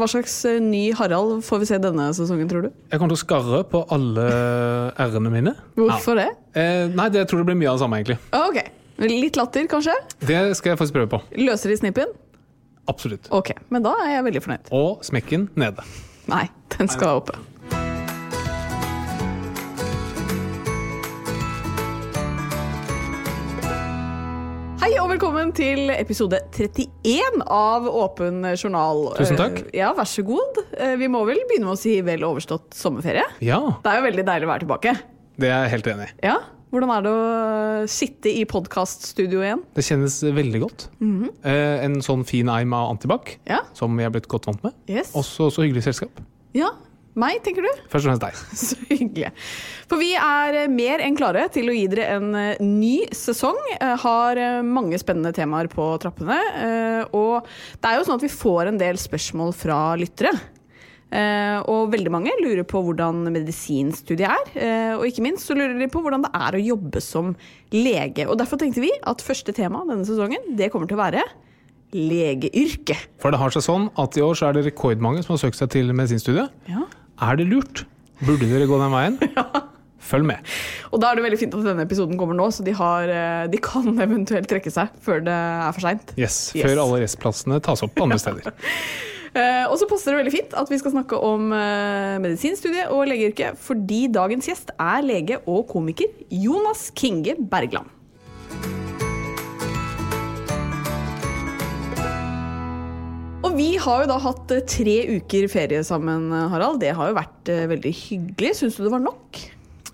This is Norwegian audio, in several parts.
Hva slags eh, ny Harald får vi se denne sesongen, tror du? Jeg kommer til å skarre på alle r-ene mine. Hvorfor det? Eh, nei, det jeg tror det blir mye av det samme, egentlig. Ah, Ok. Litt latter, kanskje? Det skal jeg faktisk prøve på. Løser de snippen? Absolutt. Ok, men da er jeg veldig fornøyd. Og smekken nede. Nei, den skal oppe. Hei og velkommen til episode 31 av Åpen journal. Tusen takk. Eh, Ja, vær så god. Eh, Vi må vel begynne med å si vel overstått sommerferie? Ja, Det er jo veldig deilig å være tilbake. det er jeg helt enig i. Ja, Hvordan er det å sitte i podkaststudio igjen? Det kjennes veldig godt. eh, en sånn fin eim av antibac, Ja, som vi er blitt godt vant med. yes. Også så hyggelig selskap. Ja, meg, tenker du? Først og fremst deg. Så hyggelig. For vi er eh, mer enn klare til å gi dere en eh, ny sesong. Eh, Har mange spennende temaer på trappene. Og det er jo sånn at vi får en del spørsmål fra lyttere. Og veldig mange lurer på hvordan medisinstudiet er. Og ikke minst så lurer de på hvordan det er å jobbe som lege. Og derfor tenkte vi at første tema denne sesongen, det kommer til å være legeyrket. For det har seg sånn at i år så er det rekordmange som har søkt seg til medisinstudiet. Ja. Er det lurt? Burde dere gå den veien? ja. Følg med. Og da er det veldig fint at denne episoden kommer nå, så de, har, eh, de kan eventuelt trekke seg før det er for seint. Yes, Yes. Før alle restplassene tas opp andre steder. Eh, og så passer det veldig fint at vi skal snakke om eh, medisinstudiet og legeyrket, fordi dagens gjest er lege og komiker Jonas Kinge Bergland. Og vi har jo da hatt eh, tre uker ferie sammen, eh, Harald. Det har jo vært eh, veldig hyggelig. Syns du det var nok?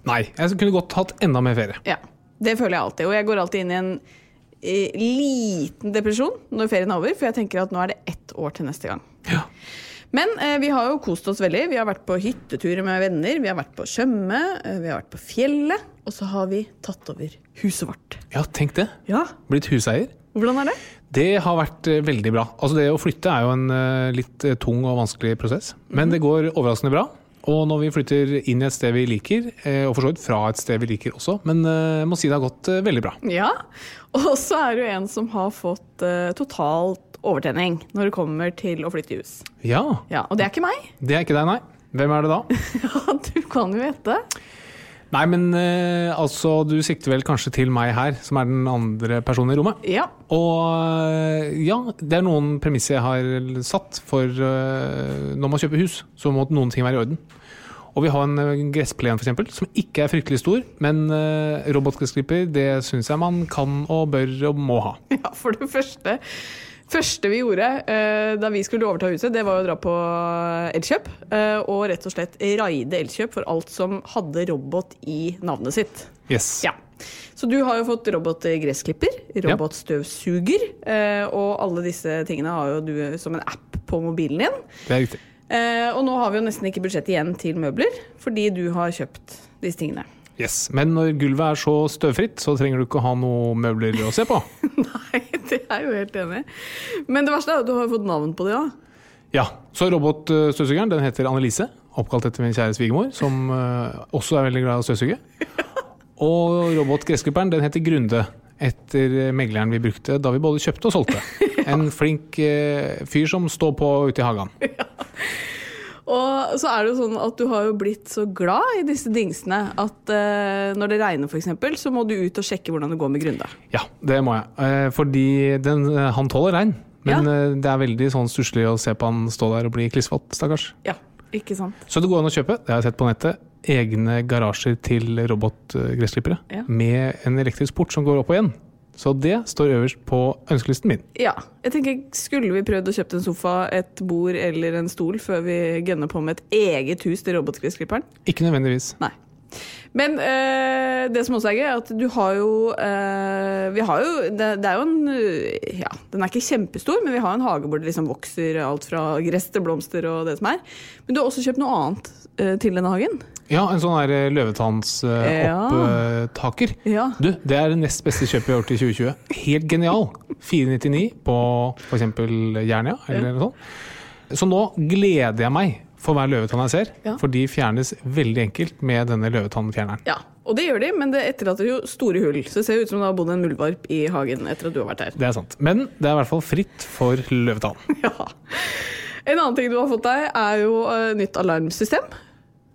Nei, jeg kunne godt hatt enda mer ferie. Ja, det føler jeg alltid. Og jeg går alltid inn i en eh, liten depresjon når ferien er over, for jeg tenker at nå er det ett år til neste gang. Ja. Men eh, vi har jo kost oss veldig. Vi har vært på hytteturer med venner, vi har vært på Tjøme, vi har vært på fjellet, og så har vi tatt over huset vårt. ja, tenk det. Ja, Blitt huseier. hvordan er det? Det har vært eh, veldig bra. Altså Det å flytte er jo en eh, litt eh, tung og vanskelig prosess, men det går overraskende bra. Og når vi flytter inn i et sted vi liker, og for så vidt fra et sted vi liker også, men jeg må si det har gått veldig bra. Ja, og så er jo en som har fått totalt overtenning når det kommer til å flytte i hus. Ja, Ja, Og det er ikke meg. det er ikke deg, nei. Hvem er det da? Ja, du kan jo gjette. Nei, men eh, altså, du sikter vel kanskje til meg her, som er den andre personen i rommet. Ja, Og eh, ja, det er noen premisser jeg har satt for eh, når man kjøper hus, så må noen ting være i orden. Og vi har en gressplen eksempel, som ikke er fryktelig stor, men uh, robotgressklipper det syns jeg man kan og bør og må ha. Ja, for det første første vi gjorde eh, da vi skulle overta huset, det var å dra på Elkjøp. eh, og rett og slett raide Elkjøp for alt som hadde robot i navnet sitt. Yes. Ja. Så du har jo fått robotgressklipper, robotstøvsuger, eh, og alle disse tingene har jo du som en app på mobilen din. Det er riktig. Eh, og nå har vi jo nesten ikke budsjett igjen til møbler, fordi du har kjøpt disse tingene. Yes. Men når gulvet er så støvfritt, så trenger du ikke ha noe møbler å se på. Nei, det er jo helt enig. Men det verste er at du har fått navn på det òg. Ja, Så robotstøvsugeren den heter Annelise, oppkalt etter min kjære svigermor, som eh, også er veldig glad i å støvsuge. Og robotgressklipperen den heter Grunde, etter megleren vi brukte da vi både kjøpte og solgte. En flink eh, fyr som står på ute i hagen. Og så er det jo sånn at du har jo blitt så glad i disse dingsene at eh, når det regner f.eks., så må du ut og sjekke hvordan det går med Grunde. Ja, det må jeg. Eh, fordi den, eh, han tåler regn, Men Ja. eh, det er veldig sånn stusslig å se på han stå der og bli klissvåt, stakkars. Ja, ikke sant. Så det går an å kjøpe, det har jeg sett på nettet, egne garasjer til robotgressklippere. Ja. Med en elektrisk port som går opp og igjen. Så det står øverst på ønskelisten min. Ja. Jeg tenker, Skulle vi prøvd å kjøpe en sofa, et bord eller en stol før vi gønner på med et eget hus til robotgressklipperen? Ikke nødvendigvis. Nei. Men øh, det som også er gøy, er at du har jo øh, Vi har jo det, det er jo en Ja, den er ikke kjempestor, men vi har en hage hvor det liksom vokser alt fra gress til blomster og det som er. Men du har også kjøpt noe annet øh, til denne hagen. Ja, en sånn der Ja. løvetannsopptaker. Ja. Du, det er det nest beste kjøpet jeg har gjort i 2020. Helt genial. 499 på f.eks. Jernia, eller noe sånt. Så nå gleder jeg meg for hver løvetann jeg ser, Ja. for de fjernes veldig enkelt med denne løvetannfjerneren. Ja, og det gjør de, men det etterlater jo store hull. Så det ser ut som det har bodd en muldvarp i hagen etter at du har vært her. Det er sant. Men det er i hvert fall fritt for løvetann. Ja. En annen ting du har fått deg, er jo eh, nytt alarmsystem.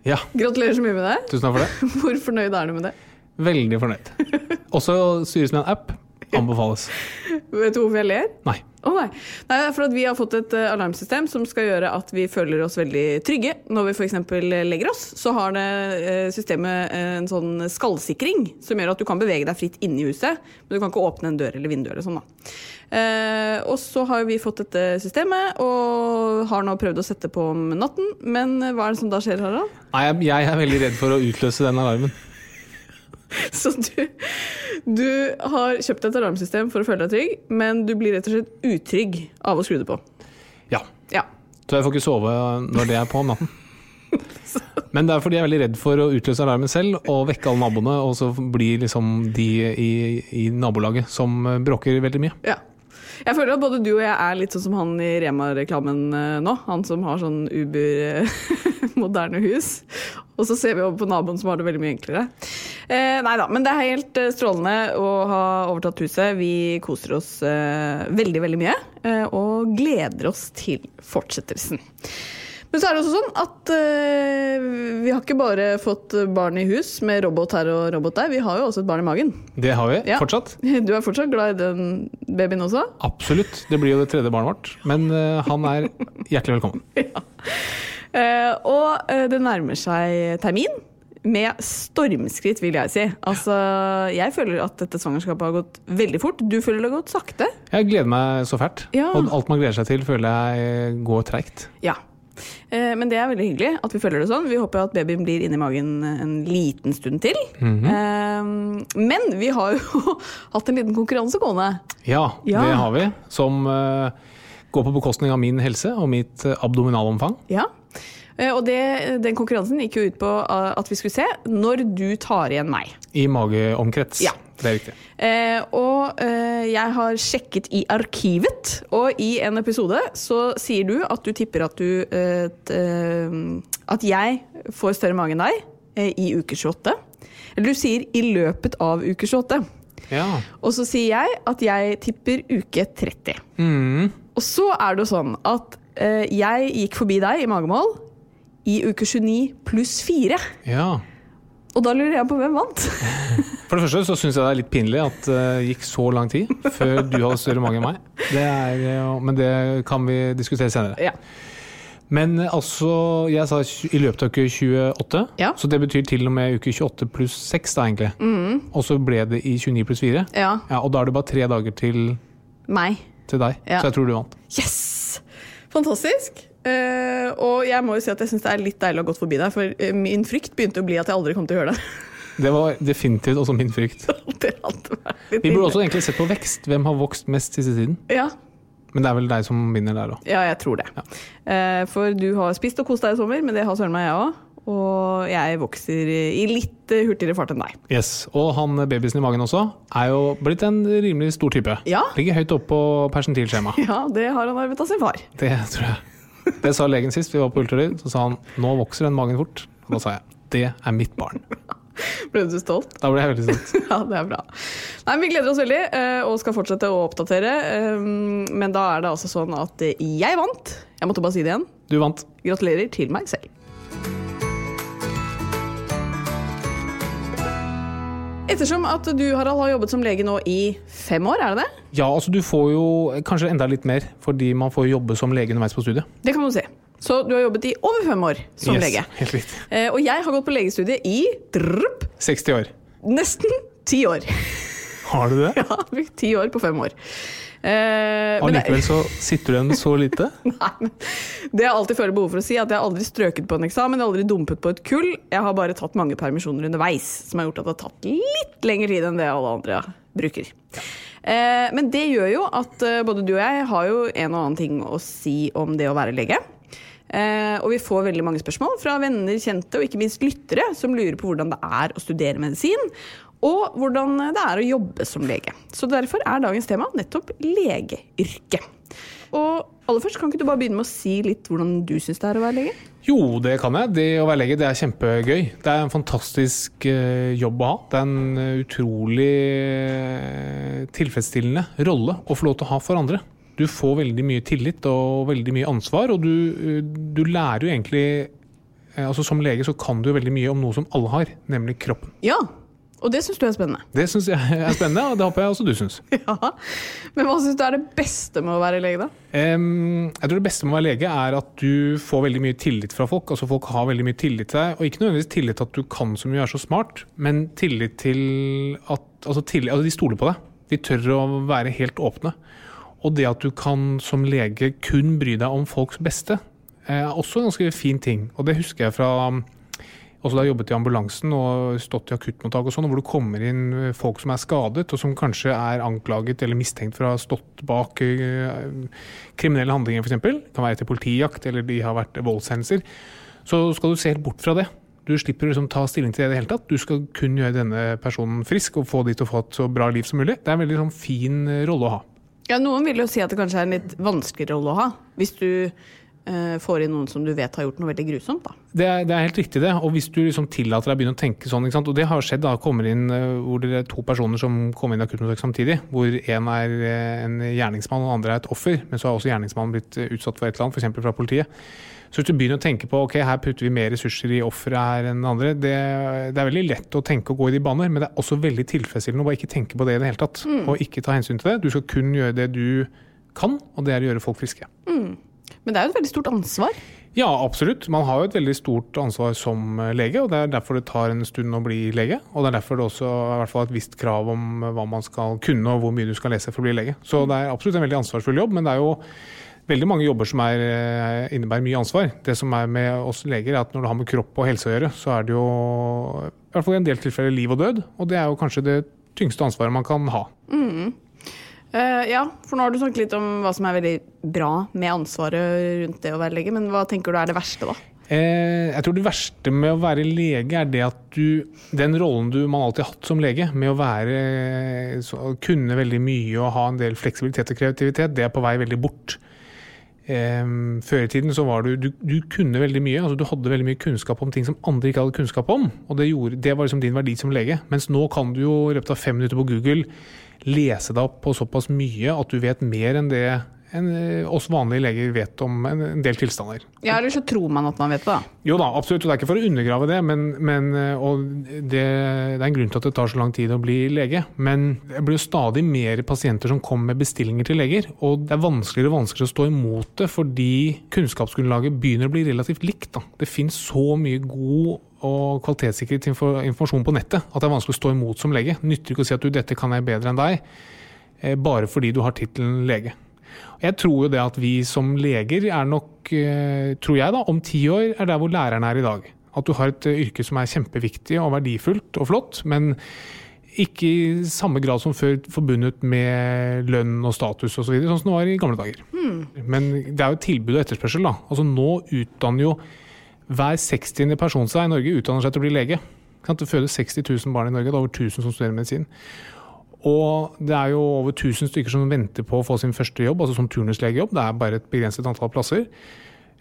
Ja, Gratulerer så mye med det. tusen takk for det. Hvor fornøyd er du med det? Veldig fornøyd. Også styres med en app. Anbefales. Vet du hvorfor jeg ler? Nei. Å nei. nei, det er for at vi har fått et eh, alarmsystem som skal gjøre at vi føler oss veldig trygge. Når vi f.eks. legger oss, så har det eh, systemet eh, en sånn skallsikring som gjør at du kan bevege deg fritt inne i huset, men du kan ikke åpne en dør eller vindu eller sånn. Eh, og så har vi fått dette systemet og har nå prøvd å sette på om natten. Men eh, hva er det som da skjer, Harald? Nei, jeg er veldig redd for å utløse den alarmen. Så du, du har kjøpt et alarmsystem for å føle deg trygg, men du blir rett og slett utrygg av å skru det på. Ja. Ja. Så jeg får ikke sove når det er på om natten. Men det er fordi jeg er veldig redd for å utløse alarmen selv og vekke alle naboene, og så blir liksom de i, i nabolaget som bråker veldig mye. Ja. Jeg føler at både du og jeg er litt sånn som han i Rema-reklamen eh, nå. Han som har sånn Uber-moderne hus. Og så ser vi over på naboen som har det veldig mye enklere. Eh, nei da, men det er helt eh, strålende å ha overtatt huset. Vi koser oss eh, veldig, veldig mye. Eh, og gleder oss til fortsettelsen. Men så er det også sånn at eh, vi har ikke bare fått barn i hus med robot her og robot der. Vi har jo også et barn i magen. Det har vi Ja. fortsatt. Du er fortsatt glad i den babyen også? Absolutt. Det blir jo det tredje barnet vårt. Men eh, han er hjertelig velkommen. Eh, og eh, det nærmer seg termin. Med stormskritt, vil jeg si. Altså, jeg føler at dette svangerskapet har gått veldig fort. Du føler det har gått sakte. Jeg gleder meg så fælt. Ja. Og alt man gleder seg til, føler jeg går treigt. Ja. Eh, men det er veldig hyggelig at vi føler det sånn. Vi håper at babyen blir inni magen en liten stund til. eh, men vi har jo hatt en liten konkurranse gående. Ja, Ja. det har vi. Som eh, går på bekostning av min helse og mitt abdominalomfang. Ja. Eh, og det, den konkurransen gikk jo ut på eh, at vi skulle se når du tar igjen meg. I mageomkrets. Ja. Det er riktig. Eh, og eh, jeg har sjekket i arkivet, og i en episode så sier du at du tipper at du eh, t, eh, At jeg får større mage enn deg i uke 28. Eller du sier i løpet av uke 28. Ja. Og så sier jeg at jeg tipper uke 30. Mm. Og så er det jo sånn at eh, jeg gikk forbi deg i magemål i uke 29 pluss 4. ja. Og da lurer jeg på hvem vant. For det første så syns jeg det er litt pinlig at det gikk så lang tid før du hadde større mange enn meg. Det er, men det kan vi diskutere senere. Ja. Men eh, altså, jeg sa i løpet av uke 28, Ja. så det betyr til og med uke 28 pluss 6 da egentlig. Og så ble det i 29 pluss 4. ja. Ja, og da er det bare tre dager til, Meg. til deg, så jeg tror du vant. Yes! Fantastisk. Eh, og jeg må jo si at jeg syns det er litt deilig å ha gått forbi deg, for eh, min frykt begynte å bli at jeg aldri kom til å gjøre det. Det var definitivt også min frykt. det hadde vært litt Vi burde også egentlig sett på vekst. Hvem har vokst mest siste tiden? ja. Men det er vel deg som vinner der òg. ja, jeg tror det. Eh, for du har spist og kost deg i sommer, men det har søren meg jeg òg. Og jeg vokser i litt hurtigere fart enn deg. Yes. Og han babysen i magen også er jo blitt en rimelig stor type. Ja. Ligger høyt oppe på persentilskjemaet. Ja, det har han arvet av sin far. Det tror jeg. Det sa legen sist vi var på ultralyd. Så sa han nå vokser den magen fort. Og da sa jeg det er mitt barn. Ble du stolt? Da ble jeg veldig stolt. Ja, det er bra. Nei, Vi gleder oss veldig eh, og skal fortsette å oppdatere. eh, Men da er det altså sånn at jeg vant. Jeg måtte bare si det igjen. Du vant. Gratulerer til meg selv. Ettersom at du Harald, har jobbet som lege nå i fem år, er det det? Ja, altså du får jo kanskje enda litt mer, fordi man får jobbe som lege underveis på studiet. Det kan du si. Så du har jobbet i over fem år som Yes, lege. Helt riktig. Eh, og jeg har gått på legestudiet i drrp, 60 år. nesten ti år. Har du det? Ja, brukt ti år på fem år. Eh, Og likevel så sitter du igjen med så lite? Nei, det jeg alltid føler behov for å si, at jeg har aldri strøket på en eksamen, jeg har aldri dumpet på et kull. Jeg har bare tatt mange permisjoner underveis, som har gjort at det har tatt litt lengre tid enn det alle andre bruker. Eh, men det gjør jo at eh, både du og jeg har jo en og annen ting å si om det å være lege. Eh, og vi får veldig mange spørsmål fra venner, kjente og ikke minst lyttere som lurer på hvordan det er å studere medisin, og hvordan det er å jobbe som lege. Så derfor er dagens tema nettopp legeyrket. Og aller først, kan ikke du bare begynne med å si litt hvordan du syns det er å være lege? Jo, det kan jeg. Det å være lege det er kjempegøy. Det er en fantastisk eh, jobb å ha. Det er en eh, utrolig eh, tilfredsstillende rolle å få lov til å ha for andre. Du får veldig mye tillit og veldig mye ansvar, og du, du lærer jo egentlig altså Som lege så kan du veldig mye om noe som alle har, nemlig kroppen. Ja, og det syns du er spennende. Det syns jeg er spennende, og det håper jeg også du syns. Ja, Men hva syns du er det beste med å være lege, da? Um, jeg tror det beste med å være lege er at du får veldig mye tillit fra folk. Altså Folk har veldig mye tillit til deg, og ikke nødvendigvis tillit til at du kan så mye og er så smart, men tillit til at altså tillit, altså De stoler på deg. De tør å være helt åpne. Og det at du kan som lege kun bry deg om folks beste, er også en ganske fin ting. Og det husker jeg fra også da jobbet i ambulansen og stått i akuttmottak og sånn, hvor det kommer inn folk som er skadet, og som kanskje er anklaget eller mistenkt for å ha stått bak eh, kriminelle handlinger, f.eks. Kan være etter politijakt, eller de har vært voldshendelser. Så skal du se helt bort fra det. Du slipper å liksom ta stilling til det i det hele tatt. Du skal kun gjøre denne personen frisk og få de til å få et så bra liv som mulig. Det er en veldig sånn, fin eh, rolle å ha. Ja, Noen vil jo si at det kanskje er en litt vanskeligere rolle å ha, hvis du eh, får inn noen som du vet har gjort noe veldig grusomt. da. Det er, det er helt riktig, det. Og hvis du liksom tillater deg å begynne å tenke sånn, og det har skjedd, da kommer inn eh, hvor det er to personer som kommer inn i akuttmottak samtidig, hvor én er eh, en gjerningsmann og den andre er et offer, men så har også gjerningsmannen blitt eh, utsatt for et eller annet, f.eks. fra politiet. Så hvis du begynner å tenke på ok, her putter vi mer ressurser i offeret her enn andre, det, det er veldig lett å tenke og gå i de baner, men det er også veldig tilfredsstillende å bare ikke tenke på det i det hele tatt. Og ikke ta hensyn til det. Du skal kun gjøre det du kan, og det er å gjøre folk friske. Men det er jo et veldig stort ansvar. Ja, absolutt. Man har jo et veldig stort ansvar som eh, lege, og det er derfor det tar en stund å bli lege. Og det er derfor det også er i hvert fall et visst krav om hva man skal kunne og hvor mye du skal lese for å bli lege. Så det er absolutt en veldig ansvarsfull jobb, men det er jo veldig mange jobber som er, eh, innebærer mye ansvar. Det som er med oss leger, er at når det har med kropp og helse å gjøre, så er det jo i hvert fall i en del tilfeller liv og død, og det er jo kanskje det tyngste ansvaret man kan ha. Eh, ja, for nå har du snakket litt om hva som er veldig bra med ansvaret rundt det å være lege, men hva tenker du er det verste, da? Uh, jeg tror det verste med å være lege er det at du Den rollen du man alltid har hatt som lege, med å være så, kunne veldig mye og ha en del fleksibilitet og kreativitet, det er på vei veldig bort. Eh, før i tiden så var du, du Du kunne veldig mye. altså Du hadde veldig mye kunnskap om ting som andre ikke hadde kunnskap om. Og det, gjorde, det var liksom din verdi som lege. Mens nå kan du jo i løpet av fem minutter på Google lese deg opp på såpass mye at du vet mer enn det enn eh, oss vanlige leger vet om en, del tilstander. Ja, Eller så tror man at man vet det. Jo da, absolutt. og Det er ikke for å undergrave det, men, men og det, det er en grunn til at det tar så lang tid å bli lege. Men det blir jo stadig mer pasienter som kommer med bestillinger til leger. Og det er vanskeligere og vanskeligere å stå imot det, fordi kunnskapsgrunnlaget begynner å bli relativt likt. Da. Det finnes så mye god og kvalitetssikret informasjon på nettet at det er vanskelig å stå imot som lege. Nytter ikke å si at du, dette kan jeg bedre enn deg, eh, bare fordi du har tittelen lege. Jeg tror jo det at vi som leger er nok, eh, tror jeg da, om ti år er der hvor læreren er i dag. At du har et eh, yrke som er kjempeviktig og verdifullt og flott, men ikke i samme grad som før forbundet med lønn og status osv., så videre, sånn som det var i gamle dager. Men det er jo tilbud og etterspørsel. da. Altså Nå utdanner jo hver 60. person seg i Norge utdanner seg til å bli lege. Det fødes 60 000 barn i Norge, det er over 1000 som studerer medisin. Og det er jo over 1000 stykker som venter på å få sin første jobb, altså som turnuslegejobb. Det er bare et begrenset antall plasser.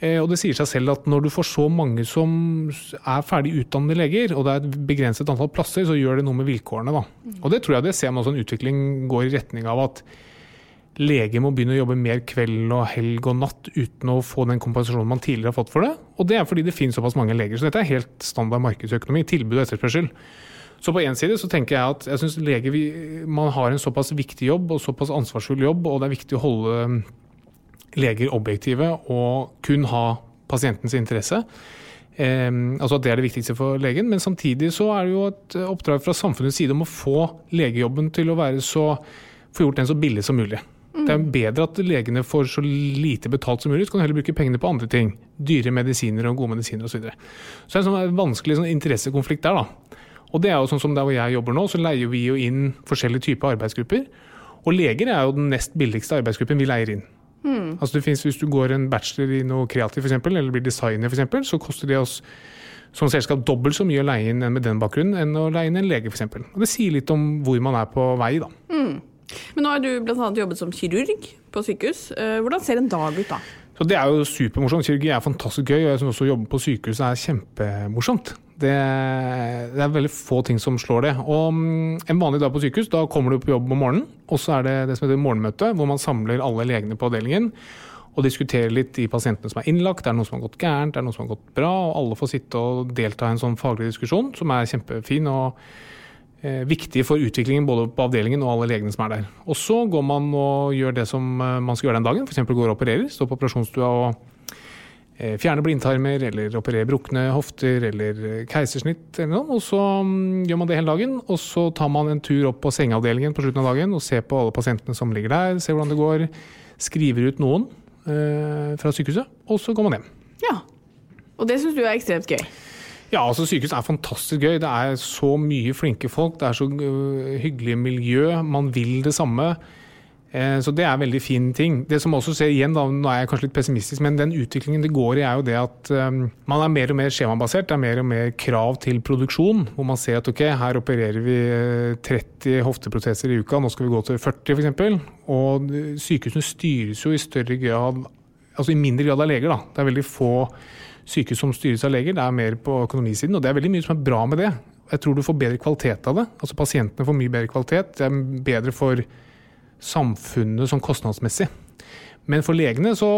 Eh, Og det sier seg selv at når du får så mange som er ferdig utdannede leger, og det er et begrenset antall plasser, så gjør det noe med vilkårene. Da. Og det tror jeg det ser man også en utvikling går i retning av at leger må begynne å jobbe mer kveld og helg og natt uten å få den kompensasjonen man tidligere har fått for det. Og det er fordi det finnes såpass mange leger. Så dette er helt standard markedsøkonomi. Tilbud og etterspørsel. Så på en side så tenker jeg at jeg syns leger man har en såpass viktig jobb og såpass ansvarsfull jobb, og det er viktig å holde mm, leger objektive og kun ha pasientens interesse. Eh, altså at Det er det viktigste for legen, men samtidig så er det jo et oppdrag fra samfunnets side om å få legejobben til å være så, få gjort den så billig som mulig. Det er bedre at legene får så lite betalt som mulig, så kan de heller bruke pengene på andre ting. Dyre medisiner og gode medisiner osv. Så, videre. så det er en sånn vanskelig sånn interessekonflikt der. da. Og det er jo sånn som der hvor jeg jobber nå, så leier vi jo inn forskjellige typer arbeidsgrupper. Og leger er jo den nest billigste arbeidsgruppen vi leier inn. Mm. Altså det finnes, Hvis du går en bachelor i noe kreativt for eksempel, eller blir designer, for eksempel, så koster det oss som selskap dobbelt så mye å leie inn enn med den bakgrunnen enn å leie inn en lege. Og Det sier litt om hvor man er på vei. da. Mm. Men nå har du bl.a. jobbet som kirurg på sykehus. Eh, hvordan ser en dag ut da? Så Det er jo supermorsomt. Kirurgi er fantastisk gøy, og jeg syns også å jobbe på sykehus er kjempemorsomt. Det, det, er veldig få ting som slår det. Og mm, En vanlig dag på sykehus, da kommer du på jobb om morgenen, og så er det det som heter morgenmøte, hvor man samler alle legene på avdelingen og diskuterer litt de pasientene som er innlagt. Det er noe som har gått gærent, det er noe som har gått bra. og Alle får sitte og delta i en sånn faglig diskusjon, som er kjempefin. og Eh, viktig for utviklingen både på avdelingen og alle legene som er der. Og så går man og gjør det som eh, man skal gjøre den dagen, f.eks. går og opererer. Står på operasjonsstua og eh, fjerner blindtarmer, eller opererer brukne hofter, eller keisersnitt eller noe. Og så mm, gjør man det hele dagen, og så tar man en tur opp på sengeavdelingen på slutten av dagen og ser på alle pasientene som ligger der, ser hvordan det går, skriver ut noen fra sykehuset, og så går man hjem. Ja, og det syns du er ekstremt gøy? Ja, altså Sykehus er fantastisk gøy. Det er så mye flinke folk. Det er så uh, hyggelig miljø. Man vil det samme. Eh, så det er en veldig fin ting. Det som også ser igjen, da, nå er jeg kanskje litt pessimistisk, men den utviklingen det går i, er jo det at um, man er mer og mer skjemabasert. Det er mer og mer krav til produksjon. Hvor man ser at ok, her opererer vi 30 hofteproteser i uka, nå skal vi gå til 40 f.eks. Og sykehusene styres jo i større grad, altså i mindre grad av leger. da. Det er veldig få sykehus som styres av leger. Det er mer på økonomisiden, og det er veldig mye som er bra med det. Jeg tror du får bedre kvalitet av det. Altså Pasientene får mye bedre kvalitet. Det er bedre for samfunnet sånn kostnadsmessig. Men for legene så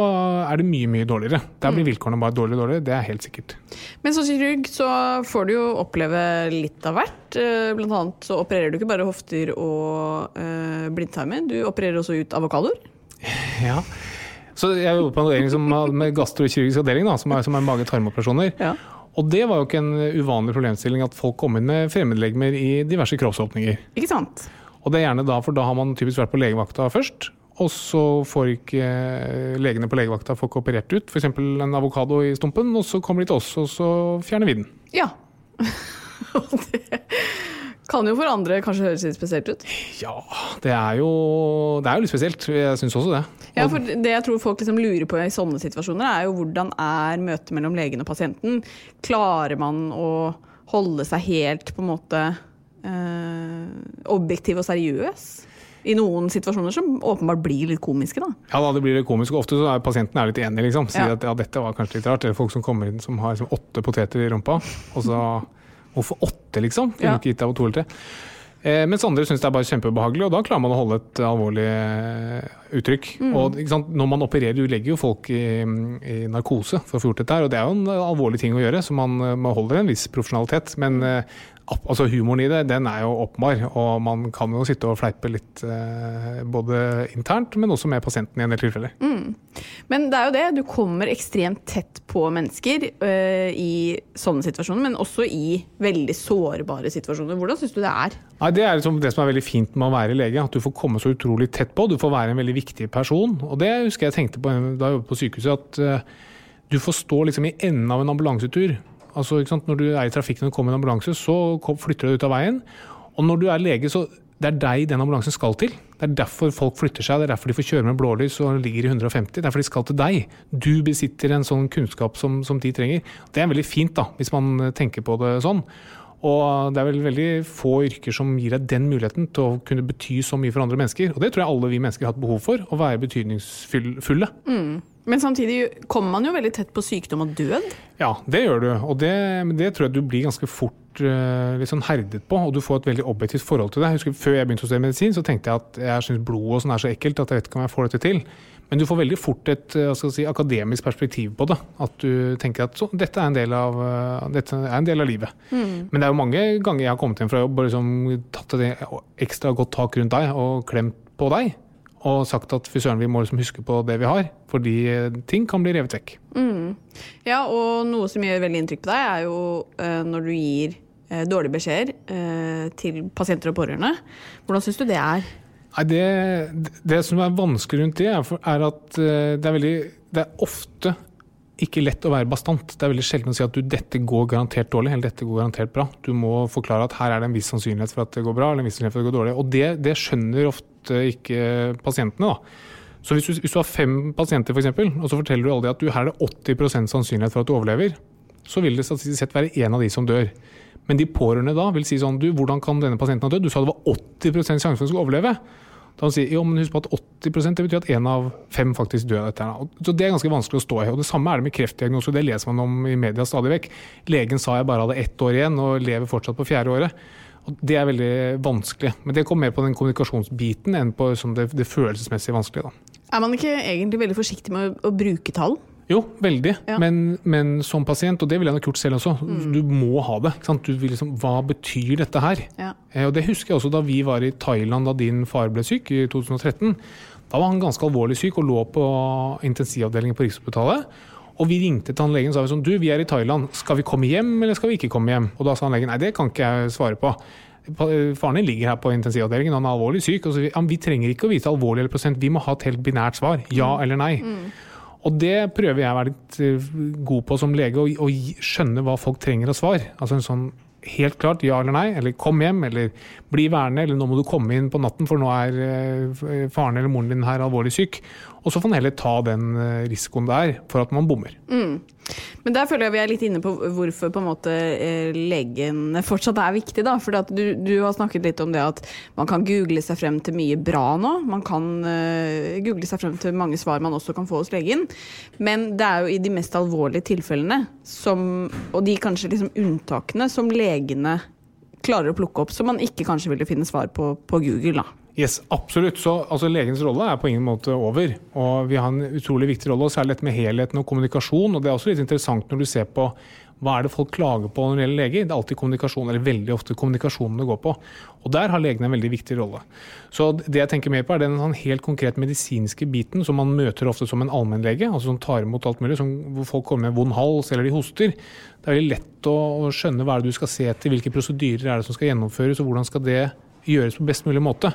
er det mye mye dårligere. Der blir mm. vilkårene bare dårligere og dårligere. Det er helt sikkert. Men som kirurg så får du jo oppleve litt av hvert. Eh, blant annet så opererer du ikke bare hofter og øh, blindtarmer, du opererer også ut avokadoer. Ja, så jeg jobber på en avdeling som, med gastrokirurgisk avdeling, da, som er, som er mage-tarmoperasjoner. Ja. Og det var jo ikke en uvanlig problemstilling at folk kom inn med fremmedlegemer i diverse kroppsåpninger. Ikke sant? Og det er gjerne da, for da har man typisk vært på legevakta først. Og så får ikke eh, legene på legevakta får ikke operert ut f.eks. en avokado i stumpen, og så kommer de til oss, og så fjerner vi den. Ja. det kan jo for andre kanskje høres litt spesielt ut? Ja, det er jo, det er jo litt spesielt. Jeg syns også det. Ja, for Det jeg tror folk liksom lurer på i sånne situasjoner, er jo hvordan er møtet mellom legen og pasienten? Klarer man å holde seg helt på en måte øh, objektiv og seriøs? I noen situasjoner som åpenbart blir litt komiske, da. Ja, da, det blir litt komisk. Ofte så er pasienten er litt enig, liksom. Sier ja. at ja, dette var kanskje litt rart. Det er folk som kommer inn som har liksom, åtte poteter i rumpa, og så Hvorfor åtte, liksom? Kunne ja. ikke gitt deg to eller tre. Eh, mens andre syns det er bare kjempeubehagelig, og da klarer man å holde et alvorlig eh, uttrykk. Mm. Og Når man opererer, du legger jo folk i, i, narkose for å få gjort dette her, og det er jo en alvorlig ting å gjøre, så man, man holder en viss profesjonalitet. Men eh, altså humoren i det, den er jo åpenbar, og man kan jo sitte og fleipe litt eh, både internt, men også med pasienten i en del tilfeller. Mm. Men det er jo det, du kommer ekstremt tett på mennesker øh, i sånne situasjoner, men også i veldig sårbare situasjoner. Hvordan syns du det er? Nei, det er liksom det som er veldig fint med å være lege, at du får komme så utrolig tett på. Du får være en veldig viktig person. Og det husker jeg tenkte på da jeg jobbet på sykehuset, at uh, du får stå liksom i enden av en ambulansetur. Altså, Når du er i trafikken og kommer en ambulanse, så flytter du deg ut av veien. Og når du er lege, så det er deg den ambulansen skal til. Det er derfor folk flytter seg, det er derfor de får kjøre med blålys og ligger i 150. Det er fordi de skal til deg. Du besitter en sånn kunnskap som, som de trenger. Det er veldig fint, da, hvis man tenker på det sånn. Og det er vel veldig få yrker som gir deg den muligheten til å kunne bety så mye for andre mennesker. Og det tror jeg alle vi mennesker har hatt behov for, å være betydningsfulle. Mm. Men samtidig kommer man jo veldig tett på sykdom og død. Ja, det gjør du. Og det, det tror jeg du blir ganske fort uh, litt sånn herdet på, og du får et veldig objektivt forhold til det. Jeg husker Før jeg begynte å studere medisin, så tenkte jeg at jeg syns blod og sånn er så ekkelt at jeg vet ikke om jeg får dette til. Men du får veldig fort et uh, si, akademisk perspektiv på det. At du tenker at så, dette, er en del av, uh, dette er en del av livet. Mm. Men det er jo mange ganger jeg har kommet hjem fra jobb og liksom tatt et ekstra godt tak rundt deg og klemt på deg og sagt at fy søren, vi må liksom huske på det vi har, fordi ting kan bli revet vekk. Mm. Ja, og noe som gjør veldig inntrykk på deg, er jo uh, når du gir uh, dårlige beskjeder uh, til pasienter og pårørende. Hvordan syns du det er? Nei, det, det, som er vanskelig rundt det, er, er at det er veldig Det er ofte ikke lett å være bastant. Det er veldig sjelden å si at du, dette går garantert dårlig, eller dette går garantert bra. Du må forklare at her er det en viss sannsynlighet for at det går bra, eller en viss sannsynlighet for at det går dårlig. Og det, det skjønner ofte ikke pasientene. da. Så hvis du, hvis du har fem pasienter, f.eks., og så forteller du alle at du, her er det 80 sannsynlighet for at du overlever, så vil det statistisk sett være en av de som dør. Men de pårørende da vil si sånn Du, hvordan kan denne pasienten ha dødd? Du sa det var 80 sjanse for at han skulle overleve. Da han sier jo, men husk på at 80 det betyr at én av fem faktisk dør av dette. Så Det er ganske vanskelig å stå i. og Det samme er det med kreftdiagnose. Det leser man om i media stadig vekk. Legen sa jeg bare hadde ett år igjen og lever fortsatt på fjerde året. Og Det er veldig vanskelig. Men det kommer mer på den kommunikasjonsbiten enn på det, det følelsesmessig vanskelige. Er man ikke egentlig veldig forsiktig med å, å bruke tall? Jo, veldig. Ja. Men, men, som pasient, og det ville jeg nok gjort selv også, mm. du må ha det. Liksom, hva betyr dette her? Ja. Eh, og Det husker jeg også da vi var i Thailand da din far ble syk i 2013. Da var han ganske alvorlig syk og lå på intensivavdelingen på Rikshospitalet. Og vi ringte til han legen og sa sånn, du, vi er i Thailand, skal vi komme hjem eller skal vi ikke komme hjem? Og da sa han legen nei, det kan ikke jeg svare på. Faren din ligger her på intensivavdelingen, han er alvorlig syk. Og så, vi trenger ikke å vite alvorlig eller prosent, vi må ha et helt binært svar. Ja mm. eller nei. Mm. Og det prøver jeg å være litt eh, god på som lege, å skjønne hva folk trenger av svar. Altså en sånn helt klart ja eller nei, eller kom hjem, eller bli værende, eller nå må du komme inn på natten, for nå er eh, faren eller moren din her alvorlig syk. Og så får man heller ta den eh, risikoen det er for at man bommer. Mm. Men der føler jeg vi er litt inne på hvorfor på en måte eh, legen fortsatt er viktig. da, for du, du, har snakket litt om det at man kan google seg frem til mye bra nå. Man kan uh, google seg frem til mange svar man også kan få hos legen. Men det er jo i de mest alvorlige tilfellene, som, og de kanskje liksom unntakene, som legene klarer å plukke opp, som man ikke kanskje ville finne svar på på Google. da. Yes, absolutt. Så altså, Legens rolle er på ingen måte over. Og vi har en utrolig viktig rolle, og særlig dette med helheten og kommunikasjon. og Det er også litt interessant når du ser på hva er det folk klager på når det gjelder leger. Det er alltid kommunikasjon, eller veldig ofte kommunikasjonen det går på. Og der har legene en veldig viktig rolle. Så det jeg tenker mer på, er den sånn helt konkret medisinske biten som man møter ofte som en allmennlege, altså som tar imot alt mulig, som, hvor folk kommer med vond hals eller de hoster. Det er veldig lett å, å skjønne hva er det du skal se etter, hvilke prosedyrer er det som skal gjennomføres, og hvordan skal det gjøres på best mulig måte.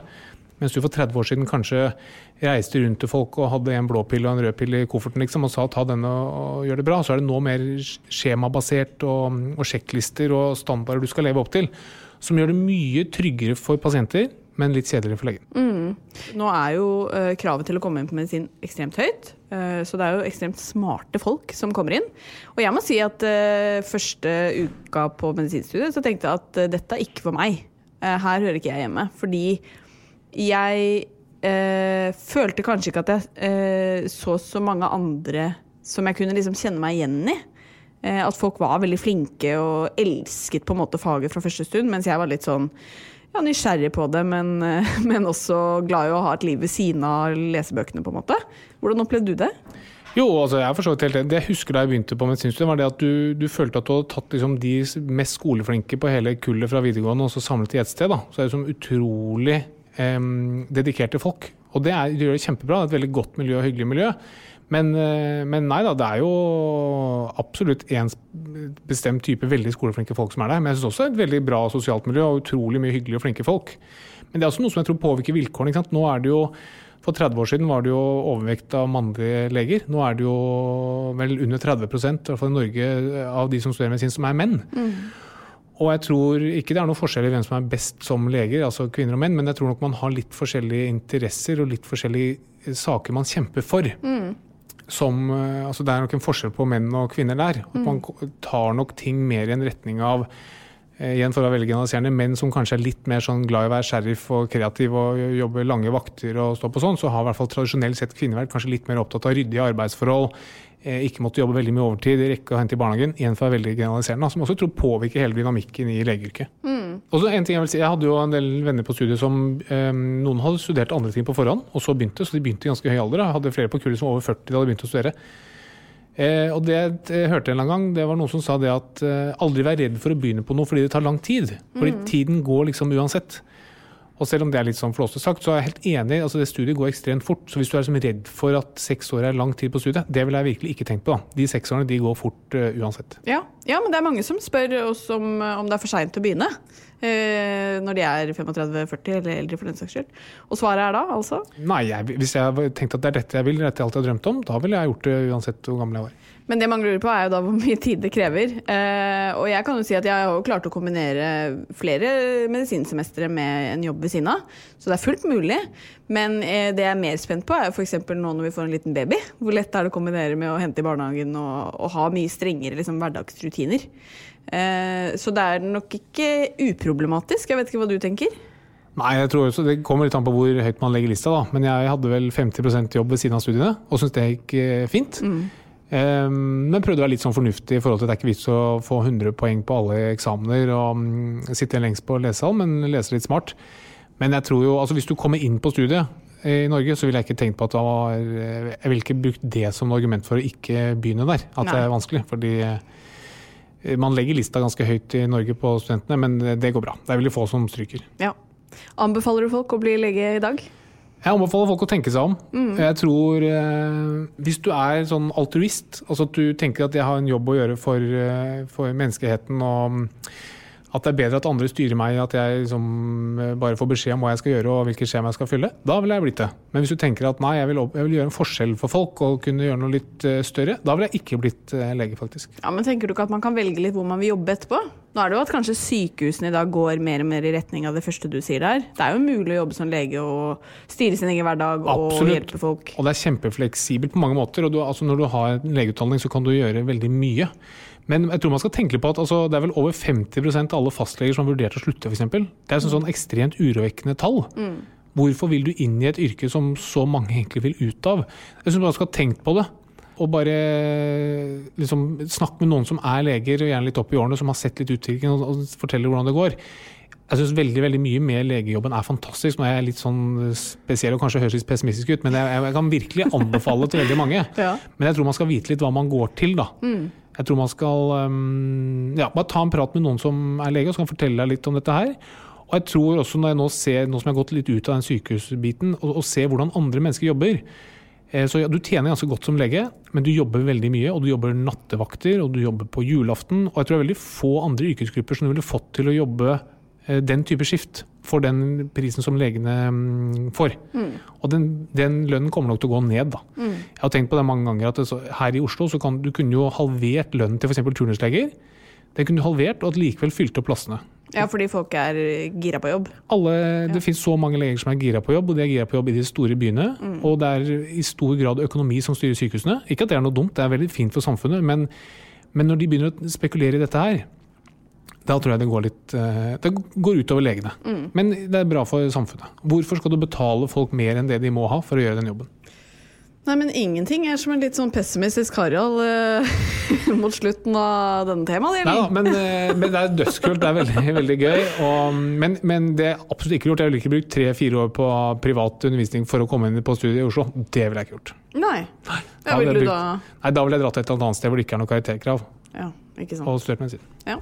Mens du for 30 år siden kanskje reiste rundt til folk og hadde en blå pille og en rød pille i kofferten liksom, og sa ta denne og gjør det bra, så er det nå mer skjemabasert og, og sjekklister og standarder du skal leve opp til. Som gjør det mye tryggere for pasienter, men litt kjedeligere for legen. Mm. Nå er jo uh, kravet til å komme inn på medisin ekstremt høyt. Uh, så det er jo ekstremt smarte folk som kommer inn. Og jeg må si at uh, første uka på medisinstudiet så tenkte jeg at dette er ikke for meg. Her hører ikke jeg hjemme. Fordi jeg eh, følte kanskje ikke at jeg eh, så så mange andre som jeg kunne liksom kjenne meg igjen i. Eh, at folk var veldig flinke og elsket på en måte faget fra første stund, mens jeg var litt sånn ja, nysgjerrig på det, men, eh, men, også glad i å ha et liv ved siden av lesebøkene. på en måte. Hvordan opplevde du det? Jo, altså jeg forstår helt Det jeg husker da jeg begynte på medisinstudiet, var det at du, du, følte at du hadde tatt liksom, de mest skoleflinke på hele kullet fra videregående og så samlet i ett sted. da. Så det er liksom utrolig dedikerte folk. Og det, er, det gjør det kjempebra. Det er et veldig godt miljø og hyggelig miljø. Men, eh, men, nei da, det er jo absolutt en bestemt type veldig skoleflinke folk som er der. Men jeg syns også et veldig bra sosialt miljø og utrolig mye hyggelige og flinke folk. Men det er også noe som jeg tror påvirker vilkårene. Nå er det jo For 30 år siden var det jo overvekt av mannlige leger. Nå er det jo vel under 30 i hvert fall i Norge, av de som studerer medisin, som er menn. Mm. Og jeg tror ikke det er noe forskjell i hvem som er best som leger, altså kvinner og menn, men jeg tror nok man har litt forskjellige interesser og litt forskjellige saker man kjemper for. Mm. Som, eh, altså det er nok en forskjell på menn og kvinner der. At mm. man tar nok ting mer i en retning av igjen for å være veldig generaliserende, menn som kanskje er litt mer sånn glad i å være sheriff og kreativ og jobbe lange vakter og stå på sånn, så har i hvert fall tradisjonelt sett kvinner vært kanskje litt mer opptatt av ryddige arbeidsforhold, eh, ikke måtte jobbe veldig mye overtid, rekke å hente i barnehagen. Igjen for å være veldig generaliserende, som også tror påvirker hele dynamikken i legeyrket. Og så en ting Jeg vil si, jeg hadde jo en del venner på studiet som eh, Noen hadde studert andre ting på forhånd, og så begynte, så de begynte i ganske høy alder. Jeg hadde flere på kullet som var over 40 da de begynte å studere. Eh, og det jeg hørte en eller annen gang, det var noen som sa det at eh, aldri vær redd for å begynne på noe fordi det tar lang tid. Fordi tiden går liksom uansett. Og selv om det er litt sånn flåste sagt, så er jeg helt enig. altså Det studiet går ekstremt fort. Så hvis du er liksom redd for at seks år er lang tid på studiet, det ville jeg virkelig ikke tenkt på. da. De seks årene de går fort uh, uansett. Ja. ja, men det er mange som spør oss om, om det er for seint å begynne. Eh, når de er 35-40 eller eldre, for den saks skyld. Og svaret er da altså Nei, jeg, hvis jeg tenkte at det er dette jeg vil, dette jeg alltid har drømt om, da ville jeg gjort det uansett hvor gammel jeg var. Men det man lurer på, er jo da hvor mye tid det krever. Eh, og jeg kan jo si at jeg har jo klart å kombinere flere medisinsemestre med en jobb ved siden av. Så det er fullt mulig. Men eh, det jeg er mer spent på, er f.eks. nå når vi får en liten baby. Hvor lett er det å kombinere med å hente i barnehagen og, og ha mye strengere liksom, hverdagsrutiner. Eh, så det er nok ikke uproblematisk. Jeg vet ikke hva du tenker? Nei, jeg tror også Det kommer litt an på hvor høyt man legger lista, da. Men jeg hadde vel 50% jobb ved siden av studiene, og syntes det gikk eh, fint. Um, men prøvde å være litt sånn fornuftig i forhold til at det er ikke vits å få 100 poeng på alle eksamener og um, sitte lengst på lesesal, men lese litt smart. Men jeg tror jo, altså hvis du kommer inn på studiet i Norge, så ville jeg ikke tenkt på at det var Jeg ville ikke brukt det som argument for å ikke begynne der. At det er vanskelig. Fordi eh, man legger lista ganske høyt i Norge på studentene, men det går bra. Det er veldig få som stryker. Ja. Anbefaler du folk å bli lege i dag? Jeg anbefaler folk å tenke seg om. Jeg tror eh, Hvis du er sånn altruist, altså at du tenker at jeg har en jobb å gjøre for, eh, for menneskeheten, og mm, at det er bedre at andre styrer meg, at jeg liksom eh, bare får beskjed om hva jeg skal gjøre og hvilke skjema jeg skal fylle, da ville jeg blitt det. Men hvis du tenker at nei, jeg vil, jeg vil gjøre en forskjell for folk og kunne gjøre noe litt eh, større, da ville jeg ikke blitt eh, lege, faktisk. Ja, men Tenker du ikke at man kan velge litt hvor man vil jobbe etterpå? Nå er det jo at kanskje sykehusene i dag går mer og mer i retning av det første du sier der. Det er jo mulig å jobbe som lege og styre sin egen hverdag og Absolutt. hjelpe folk. Og det er kjempefleksibelt på mange måter. og du, altså Når du har en legeutdanning, så kan du gjøre veldig mye. Men jeg tror man skal tenke på at altså, det er vel over 50% av alle fastleger som har vurdert å slutte, f.eks. Det er et sånn ekstremt urovekkende tall. Hvorfor vil du inn i et yrke som så mange egentlig vil ut av? Jeg syns man skal ha tenkt på det. Og bare liksom, snakke med noen som er leger, og gjerne litt opp i årene, som har sett litt utviklingen, og, og fortelle hvordan det går. Jeg syns veldig veldig mye med legejobben er fantastisk. Nå er jeg litt sånn spesiell og kanskje høres litt pessimistisk ut, men jeg, jeg kan virkelig anbefale til veldig mange. Ja. Men jeg tror man skal vite litt hva man går til, da. Jeg tror man skal um, ja, bare ta en prat med noen som er lege, og som kan fortelle deg litt om dette her. Og jeg tror også når jeg nå ser, nå som jeg har gått litt ut av den sykehusbiten, og, og ser hvordan andre mennesker jobber eh, så ja, Du tjener ganske godt som lege, men du jobber veldig mye. og Du jobber nattevakter, og du jobber på julaften. Og jeg tror det er veldig få andre yrkesgrupper som du ville fått til å jobbe eh, den type skift for den prisen som legene mm, får. Og den, den lønnen kommer nok til å gå ned. da. Jeg har tenkt på det mange ganger at så, her i Oslo så kan du kunne jo halvert lønnen til f.eks. turnusleger. Den kunne du halvert, og at likevel fylte opp plassene. Ja, fordi folk er gira på jobb. Alle, Det finnes så mange leger som er gira på jobb, og de er gira på jobb i de store byene. Og det er i stor grad økonomi som styrer sykehusene. Ikke at det er noe dumt, det er veldig fint for samfunnet, men, men når de begynner å spekulere i dette her, da tror jeg det går litt eh, Det går utover legene. Men det er bra for samfunnet. Hvorfor skal du betale folk mer enn det de må ha for å gjøre den jobben? Nei, men ingenting er som en litt sånn pessimistisk Harald eh, mot slutten av denne temaet. Nei da, men, eh, men det er dødskult. Det er veldig, veldig gøy. Og, men, men det jeg absolutt ikke gjort. Jeg ville ikke brukt tre-fire år på privat undervisning for å komme inn på studiet i Oslo. Det ville jeg ikke gjort. Nei. Da ville du da Nei, da ville jeg dratt et eller annet sted hvor det ikke er noe karakterkrav, Ja, ikke sant. og studert medisin. Ja.